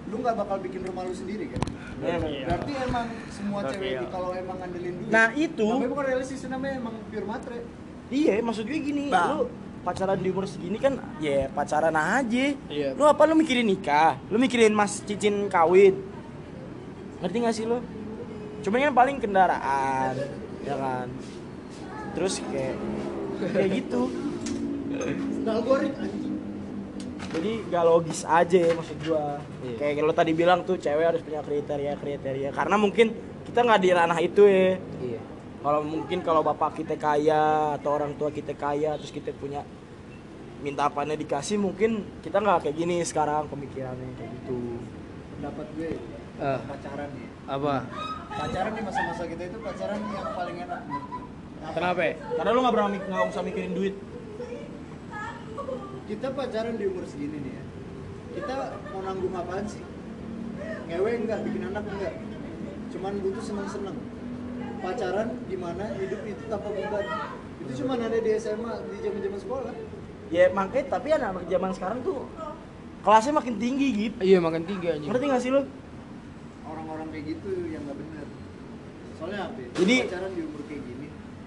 lu nggak bakal bikin rumah lu sendiri kan? Iya. berarti emang semua Oke, cewek iya. di- kalau emang ngandelin duit Nah, itu- tapi bukan realistis itu namanya emang pure matre. Iya maksud gue gini Bang. lu pacaran di umur segini kan ya pacaran aja. Iya. lu apa lu mikirin nikah? Lu mikirin mas cincin kawin? Ngerti gak sih lu? Cuma kan paling kendaraan ya kan terus kayak kayak gitu algorit anjing jadi gak logis aja maksud gua Iya. kayak lo tadi bilang tuh cewek harus punya kriteria kriteria karena mungkin kita nggak di ranah itu ya Iya. kalau mungkin kalau bapak kita kaya atau orang tua kita kaya terus kita punya minta apanya dikasih mungkin kita nggak kayak gini sekarang pemikirannya kayak gitu pendapat gue Eh. pacaran nih Apa? pacaran di masa-masa kita itu pacaran yang paling enak menurut gue. Kenapa? ya? karena lu nggak pernah mik- nggak usah mikirin duit. Kita pacaran di umur segini nih ya. Kita mau nanggung apaan sih? Ngewe enggak bikin anak enggak cuman butuh seneng-seneng pacaran gimana hidup itu tanpa beban. Itu cuma ada di SMA di zaman zaman sekolah. Ya makanya tapi anak-anak zaman sekarang tuh kelasnya makin tinggi gitu Iya makan tiga anjing. ngerti gak sih lu? Orang-orang kayak gitu yang nggak benar soalnya apa ya? Jadi- pacaran di umur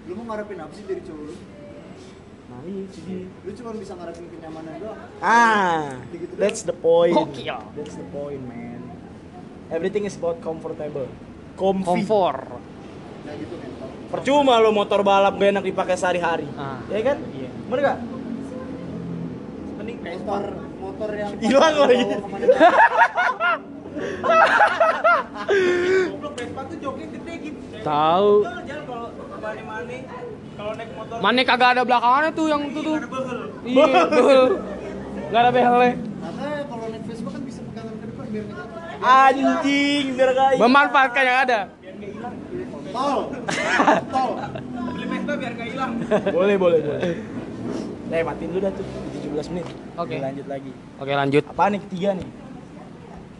lu mau ngarepin apa sih dari cowok lu nah iya jadi lu cuma bisa ngarepin kenyamanan doang Ah, Gitu that's the point. Gokil. That's the point, man. Everything is about comfortable. Comfy. Komfor. nah gitu mental Percuma lo motor balap gak enak dipakai sehari-hari. Ah. Ya kan? Iya. Bener gak? mending motor motor yang Hilang lagi. ke mana-mana. (laughs) Goblok Vespa tuh joknya gede gitu. Tahu. Jalan jalan kalau naik motor Mana kagak ada belakangannya tuh yang itu tuh. ada behel. Iya, (laughs) betul. Gak ada behelnya. Kalau naik Vespa kan bisa pegangan ke depan biar nggak. Anjing, biar gak Memanfaatkan yang ada. Tol. (laughs) Tol. Beli Vespa biar gak hilang. Boleh, boleh, boleh. Eh, matiin dulu dah tuh. 17 menit. Oke. Kita lanjut lagi. Oke lanjut. Apaan nih ketiga nih?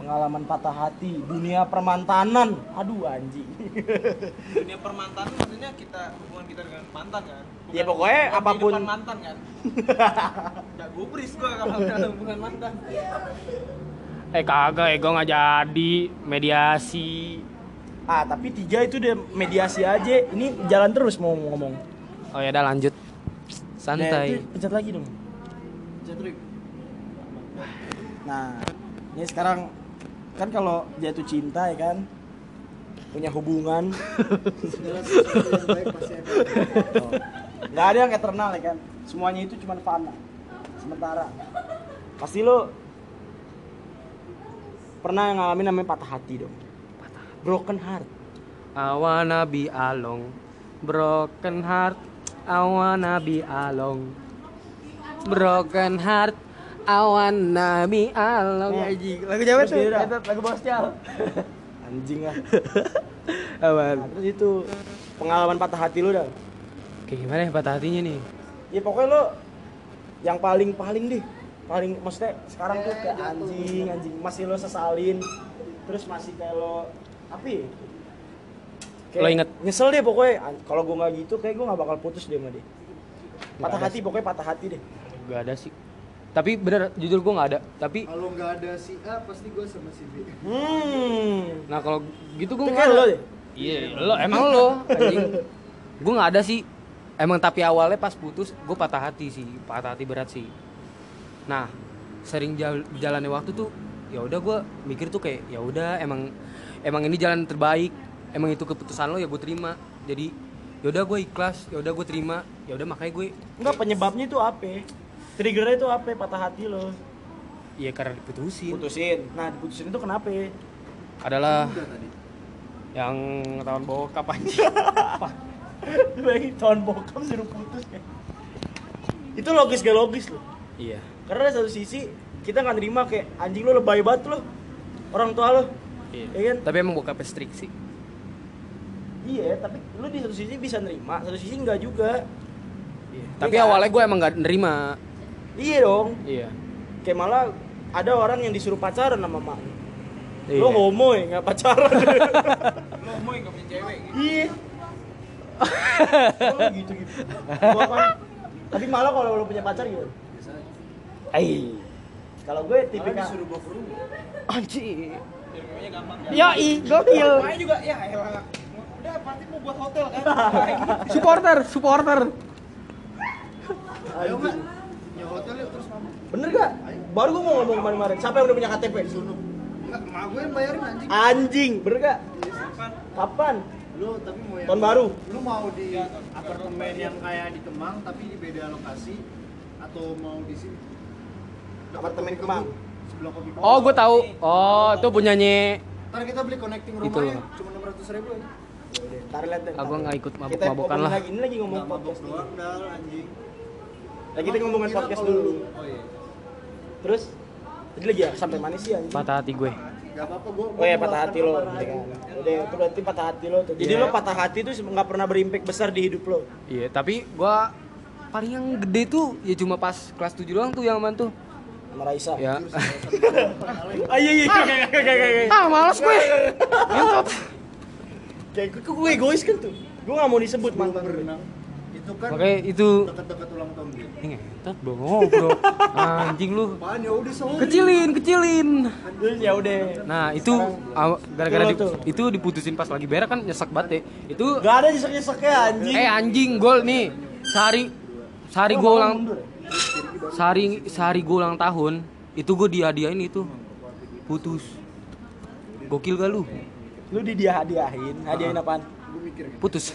Pengalaman patah hati, dunia permantanan. Aduh, anjing. Dunia permantanan maksudnya kita hubungan kita dengan mantan kan. Ya, pokoknya bukan apapun- mantan kan. (laughs) Gak gubris gua kalau ada hubungan mantan. Eh kagak, ego nggak jadi mediasi. Ah, tapi tiga itu udah mediasi aja. Ini jalan terus mau ngomong. Oh ya udah lanjut. Nah, Santai. itu pencet lagi dong. Cetrik. Nah, ini sekarang kan kalau jatuh cinta ya kan punya hubungan. Segala sesuatu yang baik pasti ada. nggak ada yang eternal ya kan. Semuanya itu cuma fana sementara. Pasti lo pernah ngalamin namanya patah hati dong? Broken heart. I wanna be along Broken heart I wanna be along Broken heart I wanna be along Nah, Anjing, Lagu siapa terus tuh? Lagu bos Cal (laughs) anjing lah. (laughs) Apaan? Nah, terus itu pengalaman patah hati lu dah? Kayak gimana ya patah hatinya nih? ya pokoknya lo yang paling paling deh. Paling maksudnya sekarang tuh kayak Jatuh. anjing anjing. Masih lo sesalin. Terus masih kayak lo apa ya? Kayak Lo inget? nyesel deh pokoknya. Kalau gue nggak gitu kayak gue nggak bakal putus deh sama dia. Patah hati pokoknya patah hati deh. Gak ada sih Tapi bener, jujur gue gak ada Tapi, Kalau nggak ada si A pasti gue sama si B. hmm nah kalau gitu gue itu gak kayak ada Iya, lo emang lo anjing. Gue nggak ada sih. Emang tapi awalnya pas putus gue patah hati sih, patah hati berat sih. Nah, sering jal- jalannya waktu tuh ya udah gue mikir tuh kayak ya udah emang emang ini jalan terbaik. Emang itu keputusan lo ya gue terima. Jadi ya udah gue ikhlas, ya udah gue terima. Ya udah makanya gue enggak penyebabnya itu apa triggernya itu apa patah hati lo Iya karena diputusin. putusin nah diputusin itu kenapa Adalah yang tahun bokap anjing. (laughs) lagi tahun bokap suruh putus ya itu logis gak logis lo Iya. karena dari satu sisi kita nggak nerima kayak anjing lo lebay banget lo orang tua lo Iya. Iya kan? Tapi emang bokapnya strict sih. iya tapi lu di satu sisi bisa nerima satu sisi enggak juga Tapi kan? awalnya gue emang gak nerima. Iya dong Iya. kayak malah ada orang yang disuruh pacaran sama mak Iya. lo homo ya nggak pacaran (laughs) Lo mau nggak punya cewek gitu. iya (laughs) oh, gitu gitu Gua kan- tapi malah kalau lo punya pacar gitu Biasa aja. Ai. kalau gue tipikal disuruh bawa ke rumah. Gampang kan. Yoi, gokil. Makanya juga ya elah. Udah pasti mau buat hotel kan. (laughs) supporter, supporter. Ayo nggak? Hotel terus mabuk. bener gak baru gue mau ngomong kemarin-kemarin siapa yang udah punya KTP Di sono. Enggak, emak gue yang bayarin anjing. anjing bener gak kapan Lu tapi mau yang Tahun baru? Lu mau di apartemen yang kayak di Kemang tapi di beda lokasi atau mau di sini? Apartemen Kemang. Sebelah kopi Oh, gue tahu. Oh, itu punyanya Ntar kita beli connecting Itu. rumahnya cuma 600 ribu aja. Ntar lihat deh. Aku ntar. nggak ikut mabuk-mabukan lah. Lagi, ini lagi ngomong nih. doang dal anjing. Lagi kita Emang ngomongin podcast dulu. lu- Oh iya. Terus tadi lagi ya sampai mana sih anjing? patah hati gue. Gak apa-apa gua. Oh ya patah hati lo. gitu kan. Udah itu berarti patah hati lo tuh. Jadi Iya. lo patah hati tuh nggak pernah berimpact besar di hidup lo. Iya, tapi gua paling yang gede tuh ya cuma pas kelas 7 doang tuh yang aman tuh. Sama Raisa. Ya. (laughs) Ah iya iya. Kayak kayak kayak. ah, males gue. (laughs) Ngentot. Kayak gue gue egois kan tuh. Gue nggak mau disebut mantan berenang itu kan Makanya itu dekat-dekat ulang tahun dia. Ini ngentot bro, bro. Anjing lu. Apaan ya udah sorry. Kecilin, kecilin. Ya udah. Nah, itu gara-gara Itu di- itu diputusin pas lagi berak kan nyesek banget deh. Itu Gak ada nyesek-nyeseknya anjing. eh anjing gol nih. Sehari sehari Lo gue ulang ya? sehari sehari gue ulang tahun itu gue dihadiahin itu putus gokil gak lu Lu di dia hadiahin, hadiahin apaan? Putus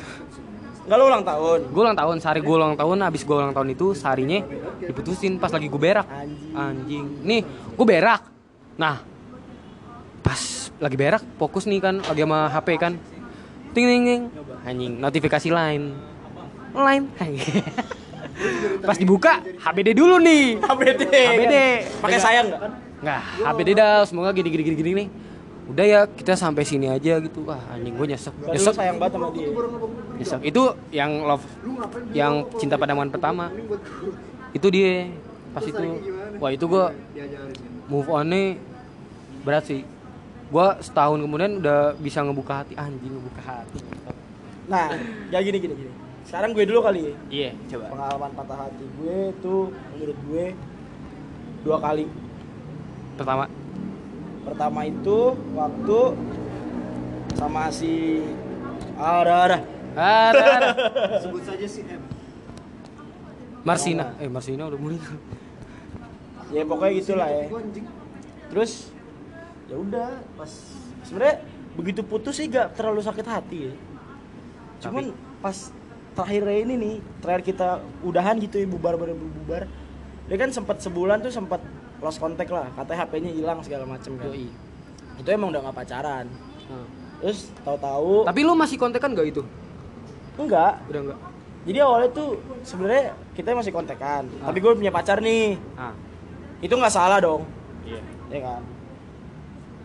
Enggak lu ulang tahun. gue ulang tahun sehari gue ulang tahun habis gue ulang tahun itu seharinya diputusin pas lagi gue berak Anjing. anjing nih gue berak nah pas lagi berak fokus nih kan lagi sama HP kan ting ting ting anjing notifikasi lain lain (laughs) pas dibuka HBD dulu nih HBD. HBD. Pakai sayang enggak? Nggak, HBD dah, semoga gini gini gini gini nih. Udah ya, kita sampai sini aja gitu. Wah, anjing gue nyesek. Nyesek. sayang banget sama dia. Nyesek. Itu yang love yang cinta pandangan pertama. Itu dia. Pas itu. Wah, itu gue move on-nya berat sih. Gua setahun kemudian udah bisa ngebuka hati anjing ngebuka hati. Nah, ya gini gini gini. Sekarang gue dulu kali ya. Iya, coba. Pengalaman patah hati gue tuh menurut gue dua kali. Pertama, Pertama itu waktu sama si ada ada ada. Sebut saja si M. Marsina. Eh, Marsina udah mulai. ya pokoknya gitulah ya. Terus ya udah pas sebenarnya begitu putus sih gak terlalu sakit hati ya. Cuman pas terakhirnya ini nih, terakhir kita udahan gitu ya bubar bubar bubar. Dia kan sempat sebulan tuh sempat lost contact lah, katanya HP-nya hilang segala macem kan. Yoi. Itu emang udah gak pacaran. Nah. Terus tahu-tahu Tapi lu masih kontekan gak itu? enggak. Udah enggak? Jadi awalnya tuh sebenarnya kita masih kontekan, Ah. tapi gue punya pacar nih. Ah. Itu nggak salah dong. Iya. ya kan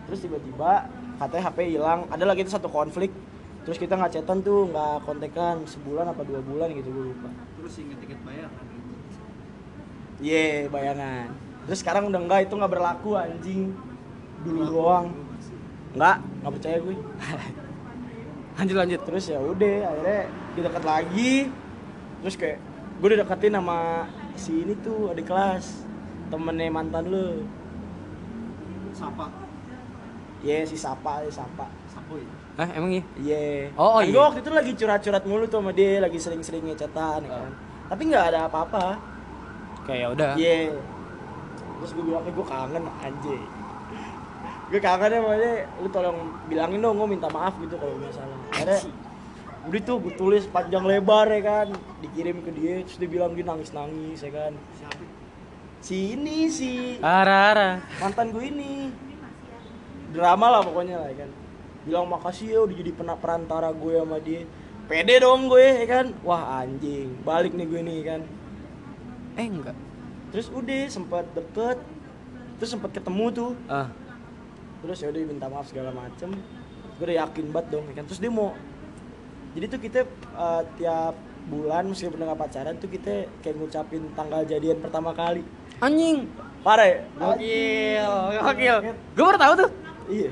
terus tiba-tiba katanya HP hilang ada lagi itu satu konflik terus kita nggak chatan tuh nggak kontekan sebulan apa dua bulan gitu gue lupa Terus inget-inget bayangan. iya bayangan terus sekarang udah enggak itu nggak berlaku anjing dulu doang nggak nggak percaya gue (laughs) Lanjut lanjut. terus ya udah akhirnya didekat lagi terus kayak gue dideketin sama si ini tuh adik kelas temennya mantan lu Sapa. ya si Sapa si Sapa Sapoy. Eh, emang iya? Iya. Oh, oh Kan iya. Gue waktu itu lagi curhat-curhat mulu tuh sama dia, lagi sering-sering ngecatan ya kan. Tapi nggak ada apa-apa. Kayak ya udah. Iya. Terus gue bilang, gue kangen anjay. Gue kangen sama dia, lu tolong bilangin dong, gue minta maaf gitu kalau nggak salah. Akhirnya, udah tuh gue tulis panjang lebar ya kan, dikirim ke dia, terus dia bilang dia nangis-nangis ya kan. Siapa? si ini si Ara-ara. mantan gue ini drama lah pokoknya lah ya kan bilang makasih ya udah jadi pernah perantara gue sama dia pede dong gue ya kan wah anjing balik nih gue nih kan Eh enggak. Terus udah sempat deket terus sempat ketemu tuh Ah. terus ya udah minta maaf segala macem gue udah yakin banget dong ya kan terus dia mau jadi tuh kita eh, tiap bulan meskipun nggak pacaran tuh kita kayak ngucapin tanggal jadian pertama kali Anjing. parah ya Gokil, gokil. Gue baru tahu tuh. iya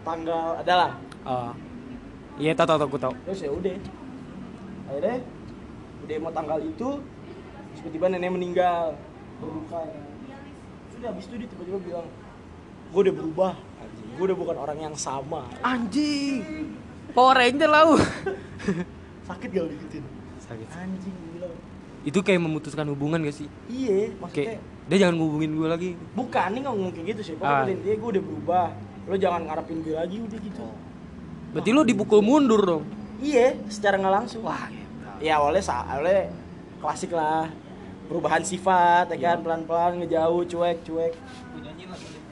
tanggal adalah Oh. Iya, tahu tahu tahu gue tahu. terus ya udah akhirnya udah mau tanggal itu tiba-tiba nenek meninggal berduka sudah habis itu dia tiba-tiba bilang gue udah berubah gue udah bukan orang yang sama Anjing. Power Ranger lah. lu. (laughs) sakit gak digituin Sakit. anjing bilang Itu kayak memutuskan hubungan gak sih? iya maksudnya Kayak dia jangan ngubungin gue lagi. bukan nih ngomong kayak gitu sih Ah. pokoknya dia gue udah berubah lo jangan ngarepin gue lagi udah gitu Berarti lu dipukul mundur dong. iya secara nggak langsung Wah, ya awalnya sa awalnya klasik lah perubahan sifat ya kan? Pelan-pelan ngejauh cuek cuek. Gue nyanyiin lagu dia.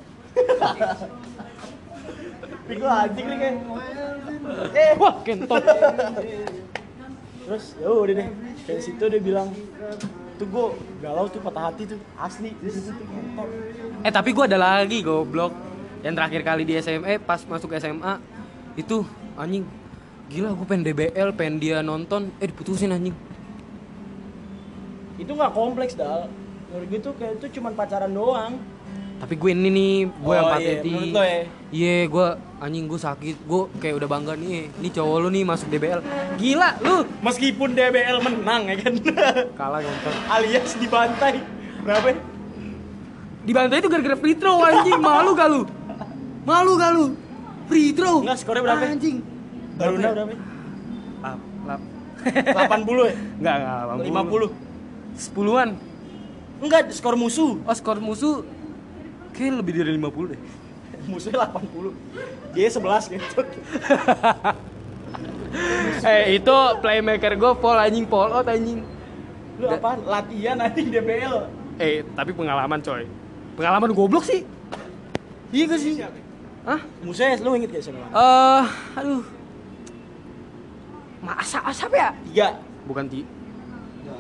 Tapi gue anjing nih kayak. Eh. Wah, kentot. Terus ya udah deh. Dari situ dia bilang Tuh gue galau tuh patah hati tuh. Asli di situ tuh kentot. Eh tapi gue ada lagi goblok. Yang terakhir kali di SMA pas masuk SMA itu anjing. Gila gue pengen DBL pengen dia nonton. Eh diputusin anjing Itu gak kompleks dal. Menurut gue tuh kayak itu cuman pacaran doang. Tapi gue ini nih gue yang Oh, iya, pateti menurut lo ya? iya gue anjing gue sakit. Gue kayak udah bangga nih ini cowok lu nih masuk DBL gila lu! Meskipun DBL menang ya kan? (laughs) Kalah nonton. Alias dibantai. Berapa? Ya? dibantai itu gara-gara free throw anjing. Malu gak lu? Malu gak lu? Free throw. Enggak, skornya berapa? anjing. Baruna berapa ya? lap. (laughs) Lap 80 ya? enggak enggak 50 sepuluhan Enggak, skor musuh oh skor musuh kayak lebih dari 50 deh (laughs) Musuhnya 80 Dia 11 gitu (laughs) eh itu playmaker gue Paul anjing Paul out anjing Lu apaan? Latihan anjing DBL eh tapi pengalaman coy pengalaman goblok sih iya gak sih Hah? Musuhnya lu inget gak siapa? Eh, aduh. Masa asap ya? Tiga Bukan ti.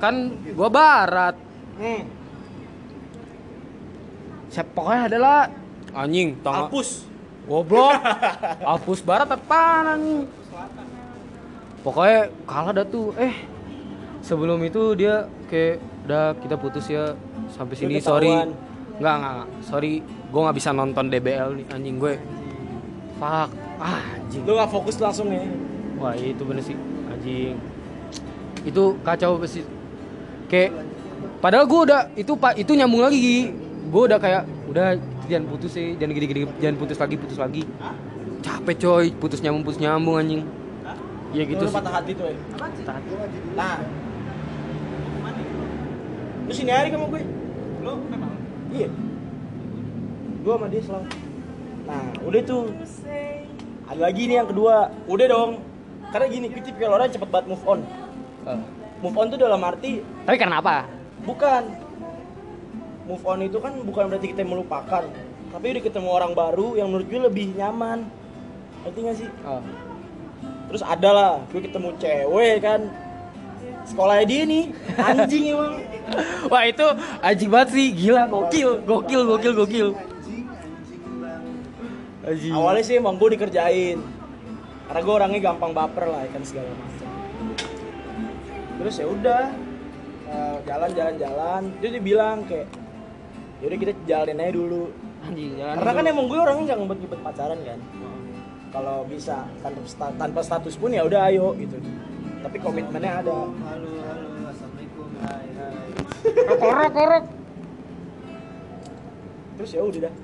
Kan gua barat. hmm. Siapa pokoknya adalah anjing, tong Alpus goblok. (laughs) Alpus barat apaan anjing? Pokoknya kalah dah tuh. Eh, sebelum itu dia kayak udah kita putus ya sampai sini sorry. enggak, enggak. Sorry, gua nggak bisa nonton DBL nih anjing gue. Fuck. Ah, anjing. Lu gak fokus langsung ya Wah itu bener sih anjing Itu kacau sih Kayak Padahal gue udah itu pak itu nyambung lagi. Gue udah kayak udah jangan putus sih jangan gini-gini jangan putus lagi putus lagi. Capek coy putus nyambung putus nyambung anjing. Iya gitu Lu sih. patah hati tuh ya Patah hati. Nah. Lu sini hari kamu gue Lo memang. Iya. Gue sama dia selalu. Nah udah tuh. Ada lagi nih yang kedua. Udah dong. Karena gini kita tipikal orang cepet banget move on. Eh, Move on tuh dalam arti Tapi karena apa? Bukan. Move on itu kan bukan berarti kita melupakan. Tapi udah ketemu orang baru yang menurut gue lebih nyaman. Ngerti gak sih? Oh. Terus ada lah, gue ketemu cewek kan. Sekolahnya dia nih, anjing emang. (laughs) Wah itu anjing banget sih. Gila gokil gokil gokil gokil. Anjing. Anjing Awalnya sih emang gue dikerjain. Karena gue orangnya gampang baper lah, kan segala macam Terus ya udah eh, Jalan-jalan-jalan Dia dia bilang kayak Yaudah kita jalanin aja dulu. Anjing jangan Karena kan emang gue orangnya nggak ngebet-ngebet pacaran kan. Kalau bisa tanpa, sta- tanpa status pun ya udah ayo gitu. Tapi komitmennya ada. Halo halo assalamualaikum hai hai. Korok korok. Terus ya udah dah.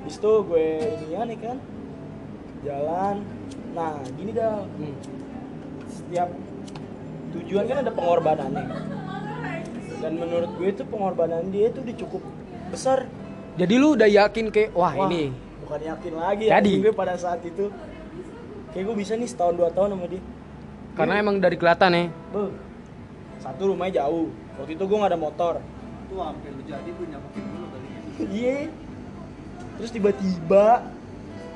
Habis itu gue inian nih kan jalan. Nah gini dah. Hmm. setiap tujuan kan ada pengorbanannya. Dan menurut gue itu pengorbanan dia itu udah cukup besar. Jadi lu udah yakin kayak wah, Wah, ini bukan yakin lagi Jadi. anjing gue pada saat itu. Kayak gue bisa nih setahun dua tahun sama dia. Karena emang dari kelihatan ya. Beuh, satu rumahnya jauh. Waktu itu gue nggak ada motor. Itu sampai lu jadi gue nyamukin dulu kali gitu iya. Terus tiba-tiba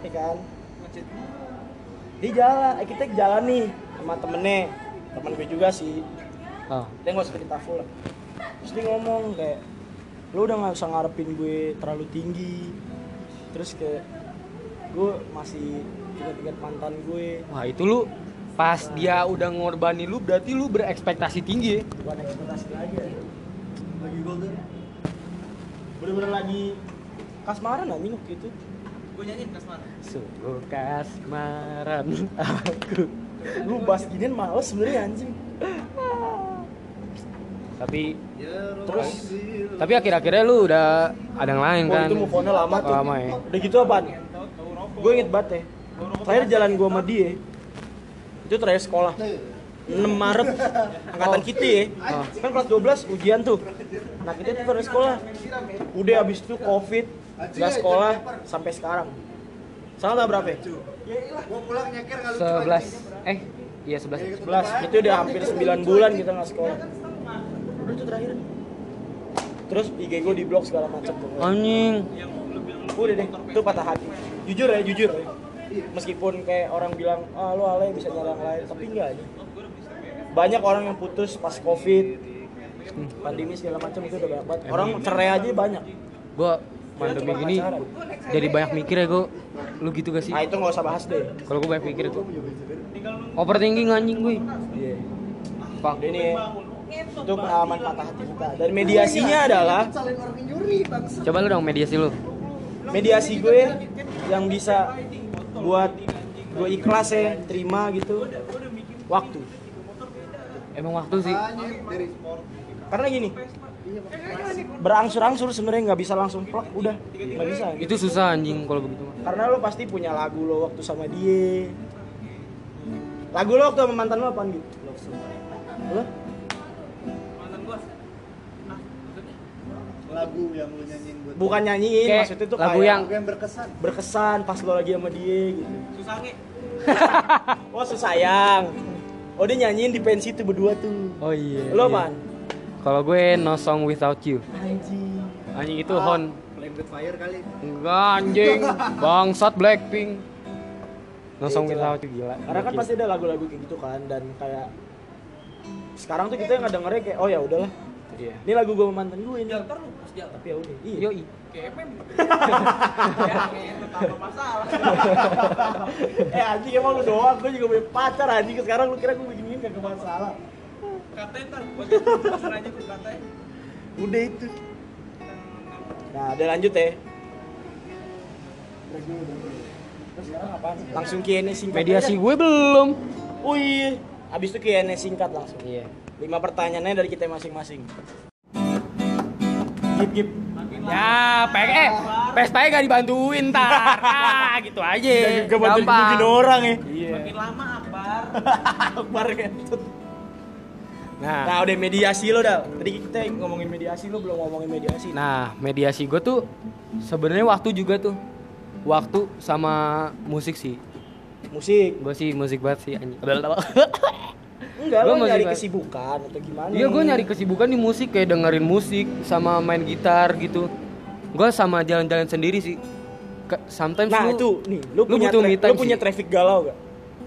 ya kan? Dia jalan eh, kita jalan nih sama temennya temen gue juga sih. Oh. dia nggak usah cerita full. Lah terus dia ngomong kayak lu udah nggak usah ngarepin gue terlalu tinggi. Terus kayak gue masih ingat-ingat mantan gue. Wah itu lu pas dia udah ngorbanin lu berarti lu berekspektasi tinggi ya? bukan ekspektasi lagi. Ya. lagi golden bener-bener lagi. Kasmaran anjing waktu itu. Gue nyanyiin kasmaran. Sungguh kasmaran (laughs) aku lu bahas ginian males sebenarnya anjing. Tapi ya Terus, tapi akhir-akhirnya lu udah ada yang lain oh kan? itu move lama tuh. Lama ya? Udah gitu apaan gue inget banget ya. Terakhir jalan gue sama dia itu terakhir sekolah. 6 Maret angkatan kita ya. Kan kelas 12 ujian tuh. Nah kita tuh terakhir sekolah. Udah abis itu covid nggak sekolah sampai sekarang tanggal berapa? Ya? gua pulang nyeker kali 11 Eh iya 11 11 itu udah hampir 9 bulan kita nggak sekolah. Udah itu terakhir. Terus IG gue di blok segala macam. Tuh Anjing udah deh itu patah hati. Jujur ya jujur. Ya meskipun kayak orang bilang ah lu alay bisa nyari yang lain. Tapi enggak aja banyak orang yang putus pas covid. Pandemi segala macam itu udah banyak banget. Orang cerai aja banyak. Gua pandemi gini jadi banyak mikir ya gua Lu gitu gak sih? nah itu nggak usah bahas deh. Kalau gua banyak mikir tuh Overthinking anjing gue iya. Fuck Udah ini ya. itu pengalaman patah hati kita. Dan mediasinya adalah yang nyuri bangsa. Coba lu dong mediasi lu. Mediasi gue yang bisa buat gue ikhlas ya terima gitu. Waktu. Emang waktu sih. Karena gini berangsur-angsur sebenarnya nggak bisa langsung plak udah nggak bisa gitu. Itu susah anjing kalau begitu mah karena lo pasti punya lagu lo waktu sama dia lagu lo waktu sama mantan lo apaan gitu lo Mantan gua. Ah, maksudnya? lagu yang lu nyanyiin buat bukan nyanyiin Kayak maksudnya tuh lagu kayak yang- berkesan berkesan pas lo lagi sama dia gitu Susah nge. (laughs) oh susayang oh dia nyanyiin di pensi tuh berdua tuh Oh iya lo iya. Kalau gue no song without you. Anjing. Anjing itu Hon. Flame the Fire kali. Enggak anjing. (laughs) Bangsat Blackpink. No song Itulah. without you gila. Karena kan pasti ada lagu-lagu kayak gitu kan dan kayak sekarang tuh kita nggak dengernya kayak oh ya udahlah. Iya. Ini lagu gue sama mantan gue ini. Jalter lu, pas jalter. tapi ya udah iya. Yoi. Ya, kayak (laughs) masalah. (laughs) eh anjing emang lu doang. Gue juga punya pacar anjing. Sekarang lu kira gue beginiin kagak masalah Katanya ntar buat aja katanya. udah itu nah udah lanjut ya terus sekarang apaan langsung Q&A singkat Mediasi aja. gue belum oh iya abis itu Q&A singkat langsung Iya lima pertanyaannya dari kita masing-masing gip gip Ya, PE, eh, PSP gak dibantuin tar. (laughs) Ah, gitu aja. gak bantu Gampang. orang ya Iya. Makin lama akbar. (laughs) akbar kentut Nah, nah udah mediasi lo dah tadi kita ngomongin mediasi lo belum ngomongin mediasi nah mediasi gue tuh sebenarnya waktu juga tuh. Waktu sama musik sih. musik Gue sih musik banget sih anjing. (laughs) enggak lo nyari kesibukan atau gimana Iya, gue nyari kesibukan di musik kayak dengerin musik sama main gitar gitu. Gue sama jalan-jalan sendiri sih. Ke- Sometimes nah lu, itu nih lu, lu punya butuh tra- me time lu punya traffic galau gak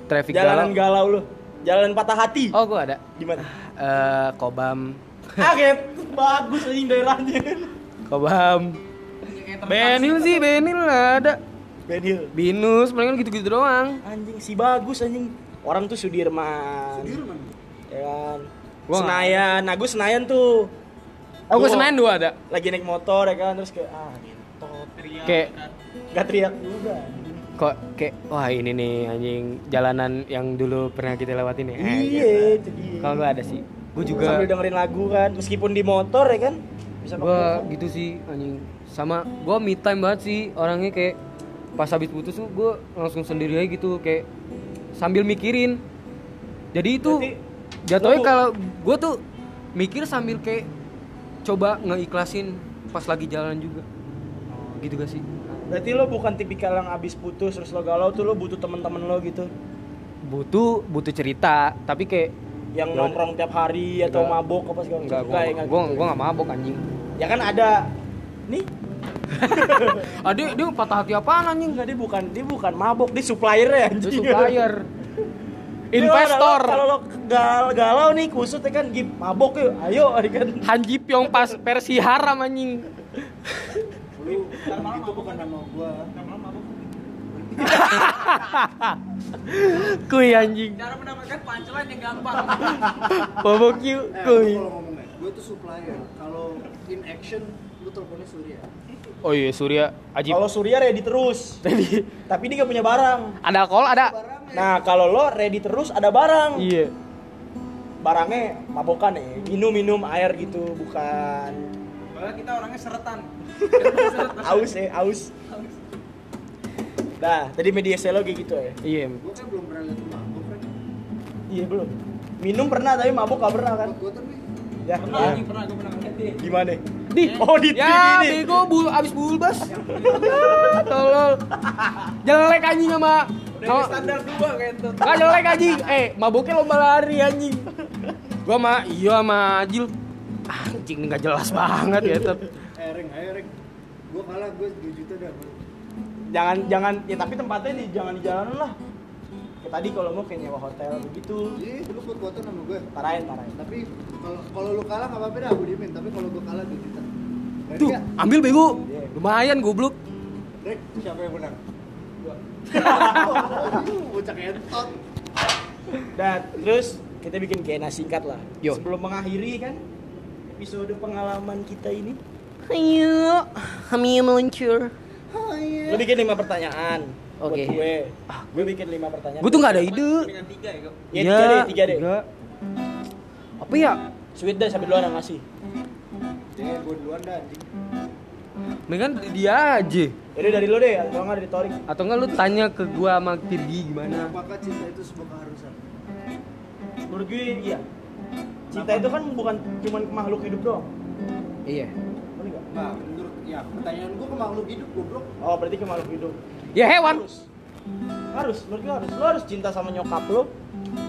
traffic jalanan galau. galau lu jalan patah hati Oh, gue ada. di mana Eh, Kobam. ah kayak bagus anjing daerahnya. Kobam. Benil sih, Benil ada. Ben Hill Binus, palingan gitu-gitu doang. anjing si bagus anjing. Orang tuh Sudirman. Sudirman? Ya kan? Gua Senayan. Nah gue Senayan tuh. Oh, gue Gua Senayan dua ada. lagi naik motor ya kan? Terus kayak ah ngentot Kayak gak teriak juga kok kayak wah ini nih anjing jalanan yang dulu pernah kita lewatin ya. Eh, gitu. iya itu dia. Kalau gue ada sih. Gue juga sambil dengerin lagu kan meskipun di motor ya kan? Bisa gue gitu sih anjing. Sama gue me time banget sih orangnya kayak pas habis putus tuh gue langsung sendiri aja gitu kayak sambil mikirin. Jadi itu jatuhnya kalau gue tuh mikir sambil kayak coba ngeikhlasin pas lagi jalan juga. Gitu gak sih berarti lo bukan tipikal yang abis putus terus lo galau tuh lo butuh temen-temen lo gitu butuh butuh cerita tapi kayak yang Ya nongkrong tiap hari atau Enggak. mabok apa segala enggak macam gue Enggak, gue gitu. gue nggak mabok anjing Ya kan ada nih (laughs) Ah dia, patah hati apaan anjing? Enggak, dia bukan dia bukan mabok, dia supplier ya Dia supplier. (laughs) Investor. Kalau lo gal galau nih kusut ya kan gip mabok yuk. Ayo ya (laughs) kan. Han Ji Pyong pas versi haram anjing. Lu itu bukan nama gua. (laughs) Kuy anjing. Cara mendapatkan punchline yang gampang. (laughs) Mabok yuk, Eh, kuy. kalau ngomongnya, gua tuh supplier. Kalau in action lu teleponnya Surya. Oh iya Surya Ajib. Kalau Surya ready terus. (laughs) Ready. Tapi dia gak punya barang. Ada alkohol ada. Barangnya. Nah, kalau lo ready terus ada barang. Iya. Barangnya mabokan ya. Minum-minum air gitu, bukan Padahal kita orangnya seretan. Aus ya, aus. Nah, tadi media selo kayak gitu ya. Iya. Gua kan belum pernah lihat mabuk kan. Iya belum. Minum pernah tapi mabuk gak pernah kan? Ya. Pernah ya. anjing pernah gue pernah dia. Gimana? Di. (laughs) Oh, di Ya, di- di- bego bul abis bulbas. (laughs) Tolol. Jelek anjing sama Udah standar dua kayak itu. Gak jelek anjing. Eh, maboknya lomba lari anjing. Gua sama iya sama Ajil. Anjing nggak jelas banget ya tetep. Reng, ayo Reng. Gua kalah, gua 2 juta dah. Jangan jangan ya tapi tempatnya di jangan di jalanan lah. Kayak tadi kalau mau kayak nyewa hotel begitu. Jadi lu foto-foto sama gua. Parahin, parahin. Tapi kalau kalau lu kalah nggak apa-apa dah, aku diemin. Tapi kalau gua kalah 2 juta. Berarti Tuh, ya, ambil bego. Lumayan goblok. Rek, siapa yang menang? Gua. (laughs) Bocah entot. Dan terus kita bikin kayak singkat lah. Yo. Sebelum mengakhiri kan episode pengalaman kita ini, Ayo, kami meluncur. lu bikin lima pertanyaan. Oke. Buat gue. Gue bikin lima pertanyaan. Gue tuh nggak ada ide. Tiga ya kok. Ya, tiga deh, tiga deh. tiga. Apa ya? Sweet deh sampai duluan yang ngasih. Ya, gua duluan dah anjing. Mendingan dia aja. Jadi dari lo deh, atau nggak dari Torik. Atau enggak lu tanya ke gua sama Tirgi gimana? Apakah cinta itu sebuah keharusan? Menurut gue iya. Cinta itu kan bukan cuman ke makhluk hidup doang. Iya. Nah, menurut ya pertanyaan gua ke makhluk hidup goblok. Oh, berarti ke makhluk hidup. Ya hewan. Harus. Harus, menurut gue harus. Lo harus cinta sama nyokap lo.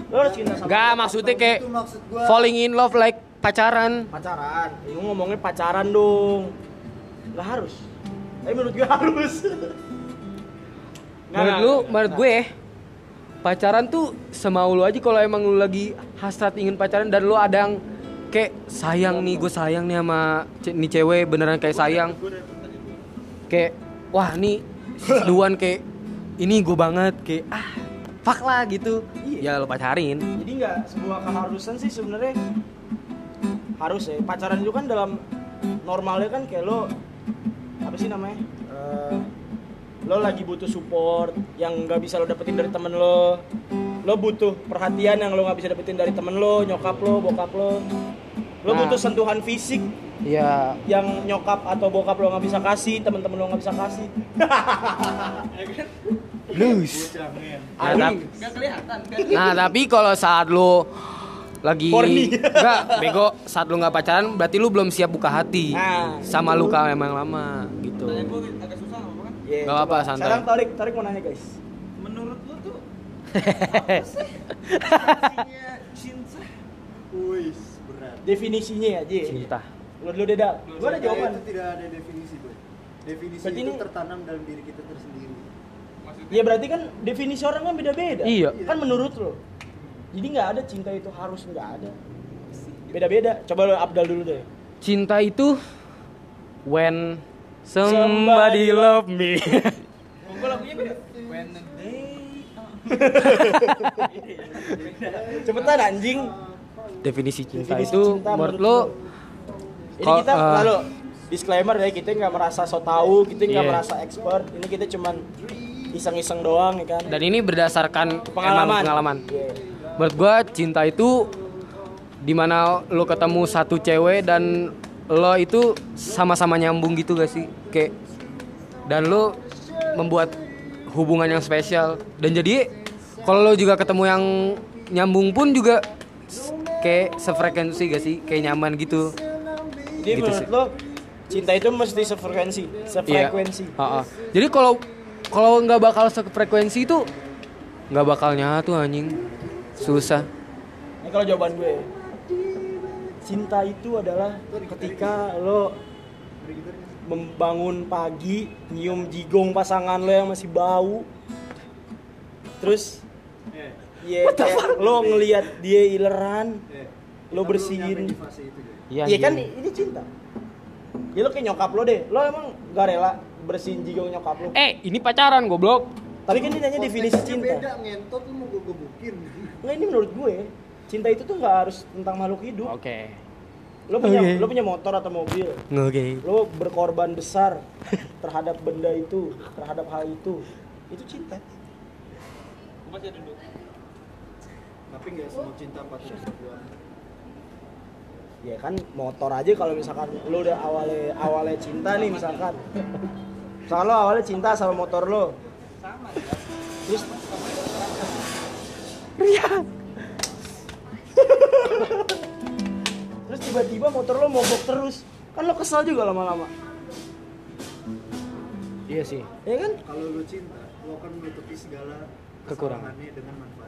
Lo harus cinta sama Enggak, nyokap maksudnya kayak Itu maksud gua. falling in love like pacaran. pacaran. Ya, gue ngomongnya pacaran dong. Gak harus. Tapi menurut gue (laughs) harus. Nggak, Menurut lu, menurut gue pacaran tuh semau lu aja kalau emang lu lagi hasrat ingin pacaran dan lu ada yang kayak sayang nih, gue sayang nih sama ce- nih cewek beneran kayak sayang. Kayak wah nih si (laughs) Duan kayak ini gue banget kayak ah fuck lah gitu. Ya lu pacarin. Jadi nggak sebuah keharusan sih sebenarnya harus ya. Pacaran itu kan dalam normalnya kan kayak lo apa sih namanya? Eh, lo lagi butuh support yang nggak bisa lo dapetin dari temen lo. Lo butuh perhatian yang lo nggak bisa dapetin dari temen lo, nyokap lo, bokap lo. Lo Nah. butuh sentuhan fisik Iya. yang nyokap atau bokap lo nggak bisa kasih, temen-temen lo nggak bisa kasih. Blues. Bocah men. Nah, tapi, Gak kelihatan kan? nah, tapi kalau saat lu lagi enggak bego saat lu nggak pacaran berarti lu belum siap buka hati Nah. sama luka emang lama gitu agak susah nggak apa kan? Yeah, coba. apa-apa, santai. Sekarang Tarik, Tarik mau nanya guys. Menurut lu tuh (laughs) definisinya cinta Wih. Definisinya ya, Ji. cinta Lo dulu Deda. Gua ada jawaban. Itu tidak ada definisi, Boy. Definisi Berarti itu ini- tertanam dalam diri kita tersendiri. maksudnya Ya berarti kan definisi orang kan beda-beda. Iya. Kan menurut lo. Jadi nggak ada cinta itu harus nggak ada. Beda-beda. Coba lo Abdal dulu deh. cinta itu when somebody love me gue lagunya beda when the day (laughs) Cepetan anjing. Definisi cinta Definisi itu cinta menurut lo. Ini kita eh, lalu disclaimer ya kita nggak merasa so tahu, kita nggak Iya. merasa expert. Ini kita cuman iseng-iseng doang ya kan. dan ini berdasarkan Pengalaman. emang pengalaman Iya. menurut gua cinta itu di mana lo ketemu satu cewek dan lo itu sama-sama nyambung gitu gak sih kayak dan lo membuat hubungan yang spesial dan jadi kalau lo juga ketemu yang nyambung pun juga kayak sefrekuensi gak sih kayak nyaman gitu Jadi Gitu menurut sih. lo cinta itu mesti sefrekuensi, sefrekuensi. Iya. Ha-ha. Jadi kalau kalau nggak bakal sefrekuensi itu nggak bakal nyatu anjing. Susah. Ini kalau jawaban gue cinta itu adalah ketika lo membangun pagi nyium jigong pasangan lo yang masih bau terus Eh, ya kayak lo ngelihat dia ileran eh. Lo bersihin. Iya Iya kan anjing. ini cinta ya lo kayak nyokap lo deh lo emang gak rela bersihin jigong nyokap lo Eh, ini pacaran goblok. tapi kan ini nanya definisi cinta beda ngentot lu mau gue gebukin (laughs) nggak ini menurut gue cinta itu tuh nggak harus tentang makhluk hidup Oke. lo punya Oke. lo punya motor atau mobil Oke. lo berkorban besar terhadap benda itu terhadap hal itu itu cinta Gua masih duduk. Tapi nggak semua cinta patut diperjuangkan ya kan motor aja kalau misalkan lo udah awalnya awalnya cinta nih misalkan. Misalkan lo awalnya cinta sama motor lo Sama. terus? Terus tiba-tiba motor lo mogok terus. Kan lo kesel juga lama-lama. Iya sih. ya kan? Kalau lu cinta lu akan menutupi segala Kekurangan. kesalahannya dengan manfaat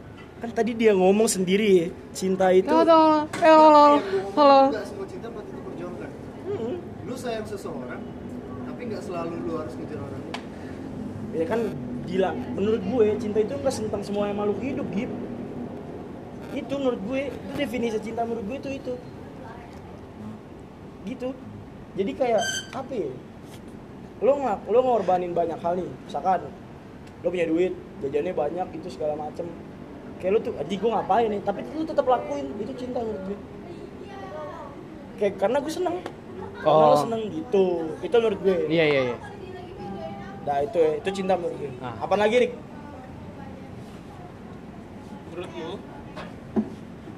kan tadi dia ngomong sendiri cinta itu. Halo, halo, halo, halo. nggak semua cinta patut diperjuangkan Mm-mm. lu sayang seseorang tapi nggak selalu lu harus ngejar orang itu ya kan gila. Menurut gue cinta itu nggak tentang semua yang makhluk hidup gitu itu menurut gue itu definisi cinta menurut gue itu itu. Gitu. Jadi kayak apa ya? Lo nggak lo ngorbanin banyak hal nih. Misalkan lo punya duit jajannya banyak itu segala macem kayak lo tuh anjing gue ngapain nih tapi lo tetap lakuin itu cinta menurut gue kayak karena gue seneng karena lo Oh. seneng gitu itu menurut gue Iya, iya, iya. Nah itu ya, itu cinta menurut gue. Ah. Apa lagi Rik? Menurut lu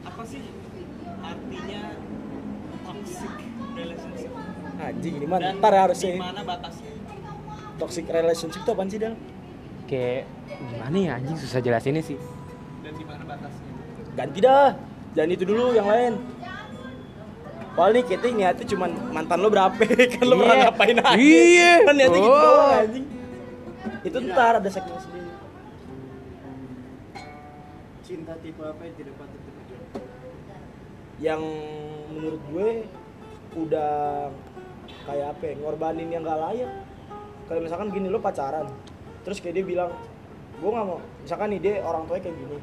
apa sih artinya toxic relationship? Anjing ini mah Dan ntar harusnya. di mana batasnya? Toxic relationship itu apaan sih Dal? Kayak gimana ya anjing susah jelasinnya sih. Dan di mana batasnya? Ganti dah. Jangan itu dulu yang lain. Paling kita niatnya cuman mantan lo berapa (laughs) kan lo pernah Iya. ngapain aja Iya. (laughs) kan niatnya gitu Oh. doang anjing itu ntar ada segmen sendiri cinta tipe apa yang tidak patut diperjuangkan yang menurut gue udah kayak apa ya ngorbanin yang gak layak kalau misalkan gini lo pacaran terus kayak dia bilang gue nggak mau misalkan nih dia orang tuanya kayak gini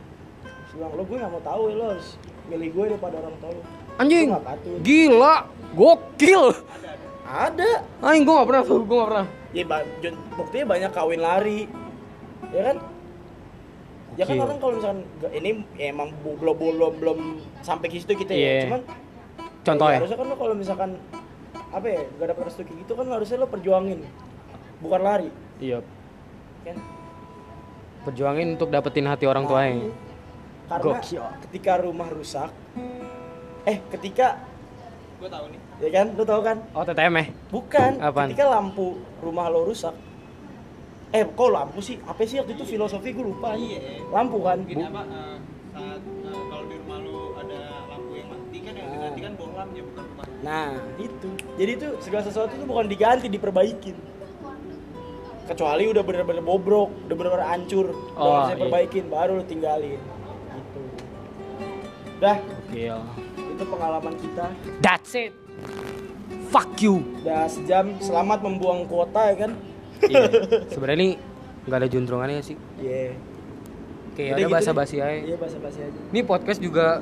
terus bilang lo gue nggak mau tahu ya lo harus milih gue daripada orang tua lo Anjing. Gila, gokil. ada Anjing gua gak pernah tuh, gua gak pernah. ya buktinya banyak kawin lari ya kan ya kan orang kalau misalkan ini ya emang belum belum belum sampai ke situ kita Iya. ya cuman Contohnya. Ya, harusnya kan lo kalau misalkan apa ya gak dapet restu kayak gitu kan harusnya lo perjuangin bukan lari Iya. kan Perjuangin untuk dapetin hati orang tuanya. Karena Gokil. ketika rumah rusak eh ketika Gua tahu nih. ya kan lo tau kan Oh, TTM ya? bukan Apaan? ketika lampu rumah lo rusak eh kok lampu sih apa sih waktu itu filosofi gue lupa Iya. lampu kan apa eh, saat eh, kalau di rumah lu ada lampu yang mati kan yang diganti kan bohlamnya bukan rumah. Nah, itu. Jadi itu segala sesuatu itu bukan diganti, diperbaikin. Kecuali udah bener-bener bobrok, udah bener-bener hancur, udah Oh, bisa iya. perbaikin, baru lu tinggalin. Dah, Gokil. itu pengalaman kita. That's it. Fuck you. Udah sejam, selamat membuang kuota ya kan? Iya. Sebenarnya ini nggak ada juntrungannya sih. Iya. Kayak Udah ada gitu bahasa basi aja. Iya, basa-basi aja. Ini podcast juga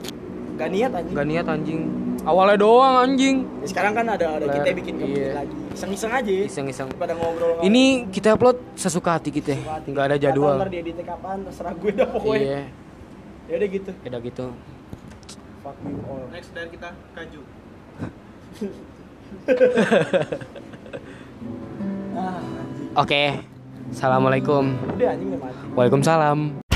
Gak niat anjing. nggak niat anjing. Awalnya doang anjing. Ya, sekarang kan ada ada kita bikin Iya. lagi. Iseng-iseng aja. Iseng-iseng. Pada ngobrol. Ini kita upload sesuka hati kita. Nggak ada jadwal. Ntar dia editnya kapan, terserah gue dah pokoknya. Iya. Ya udah gitu. Udah gitu. Fuck you all. Next dari kita kaju. Ah, anjing. Oke. Assalamualaikum. Udah anjing udah mati. Waalaikumsalam.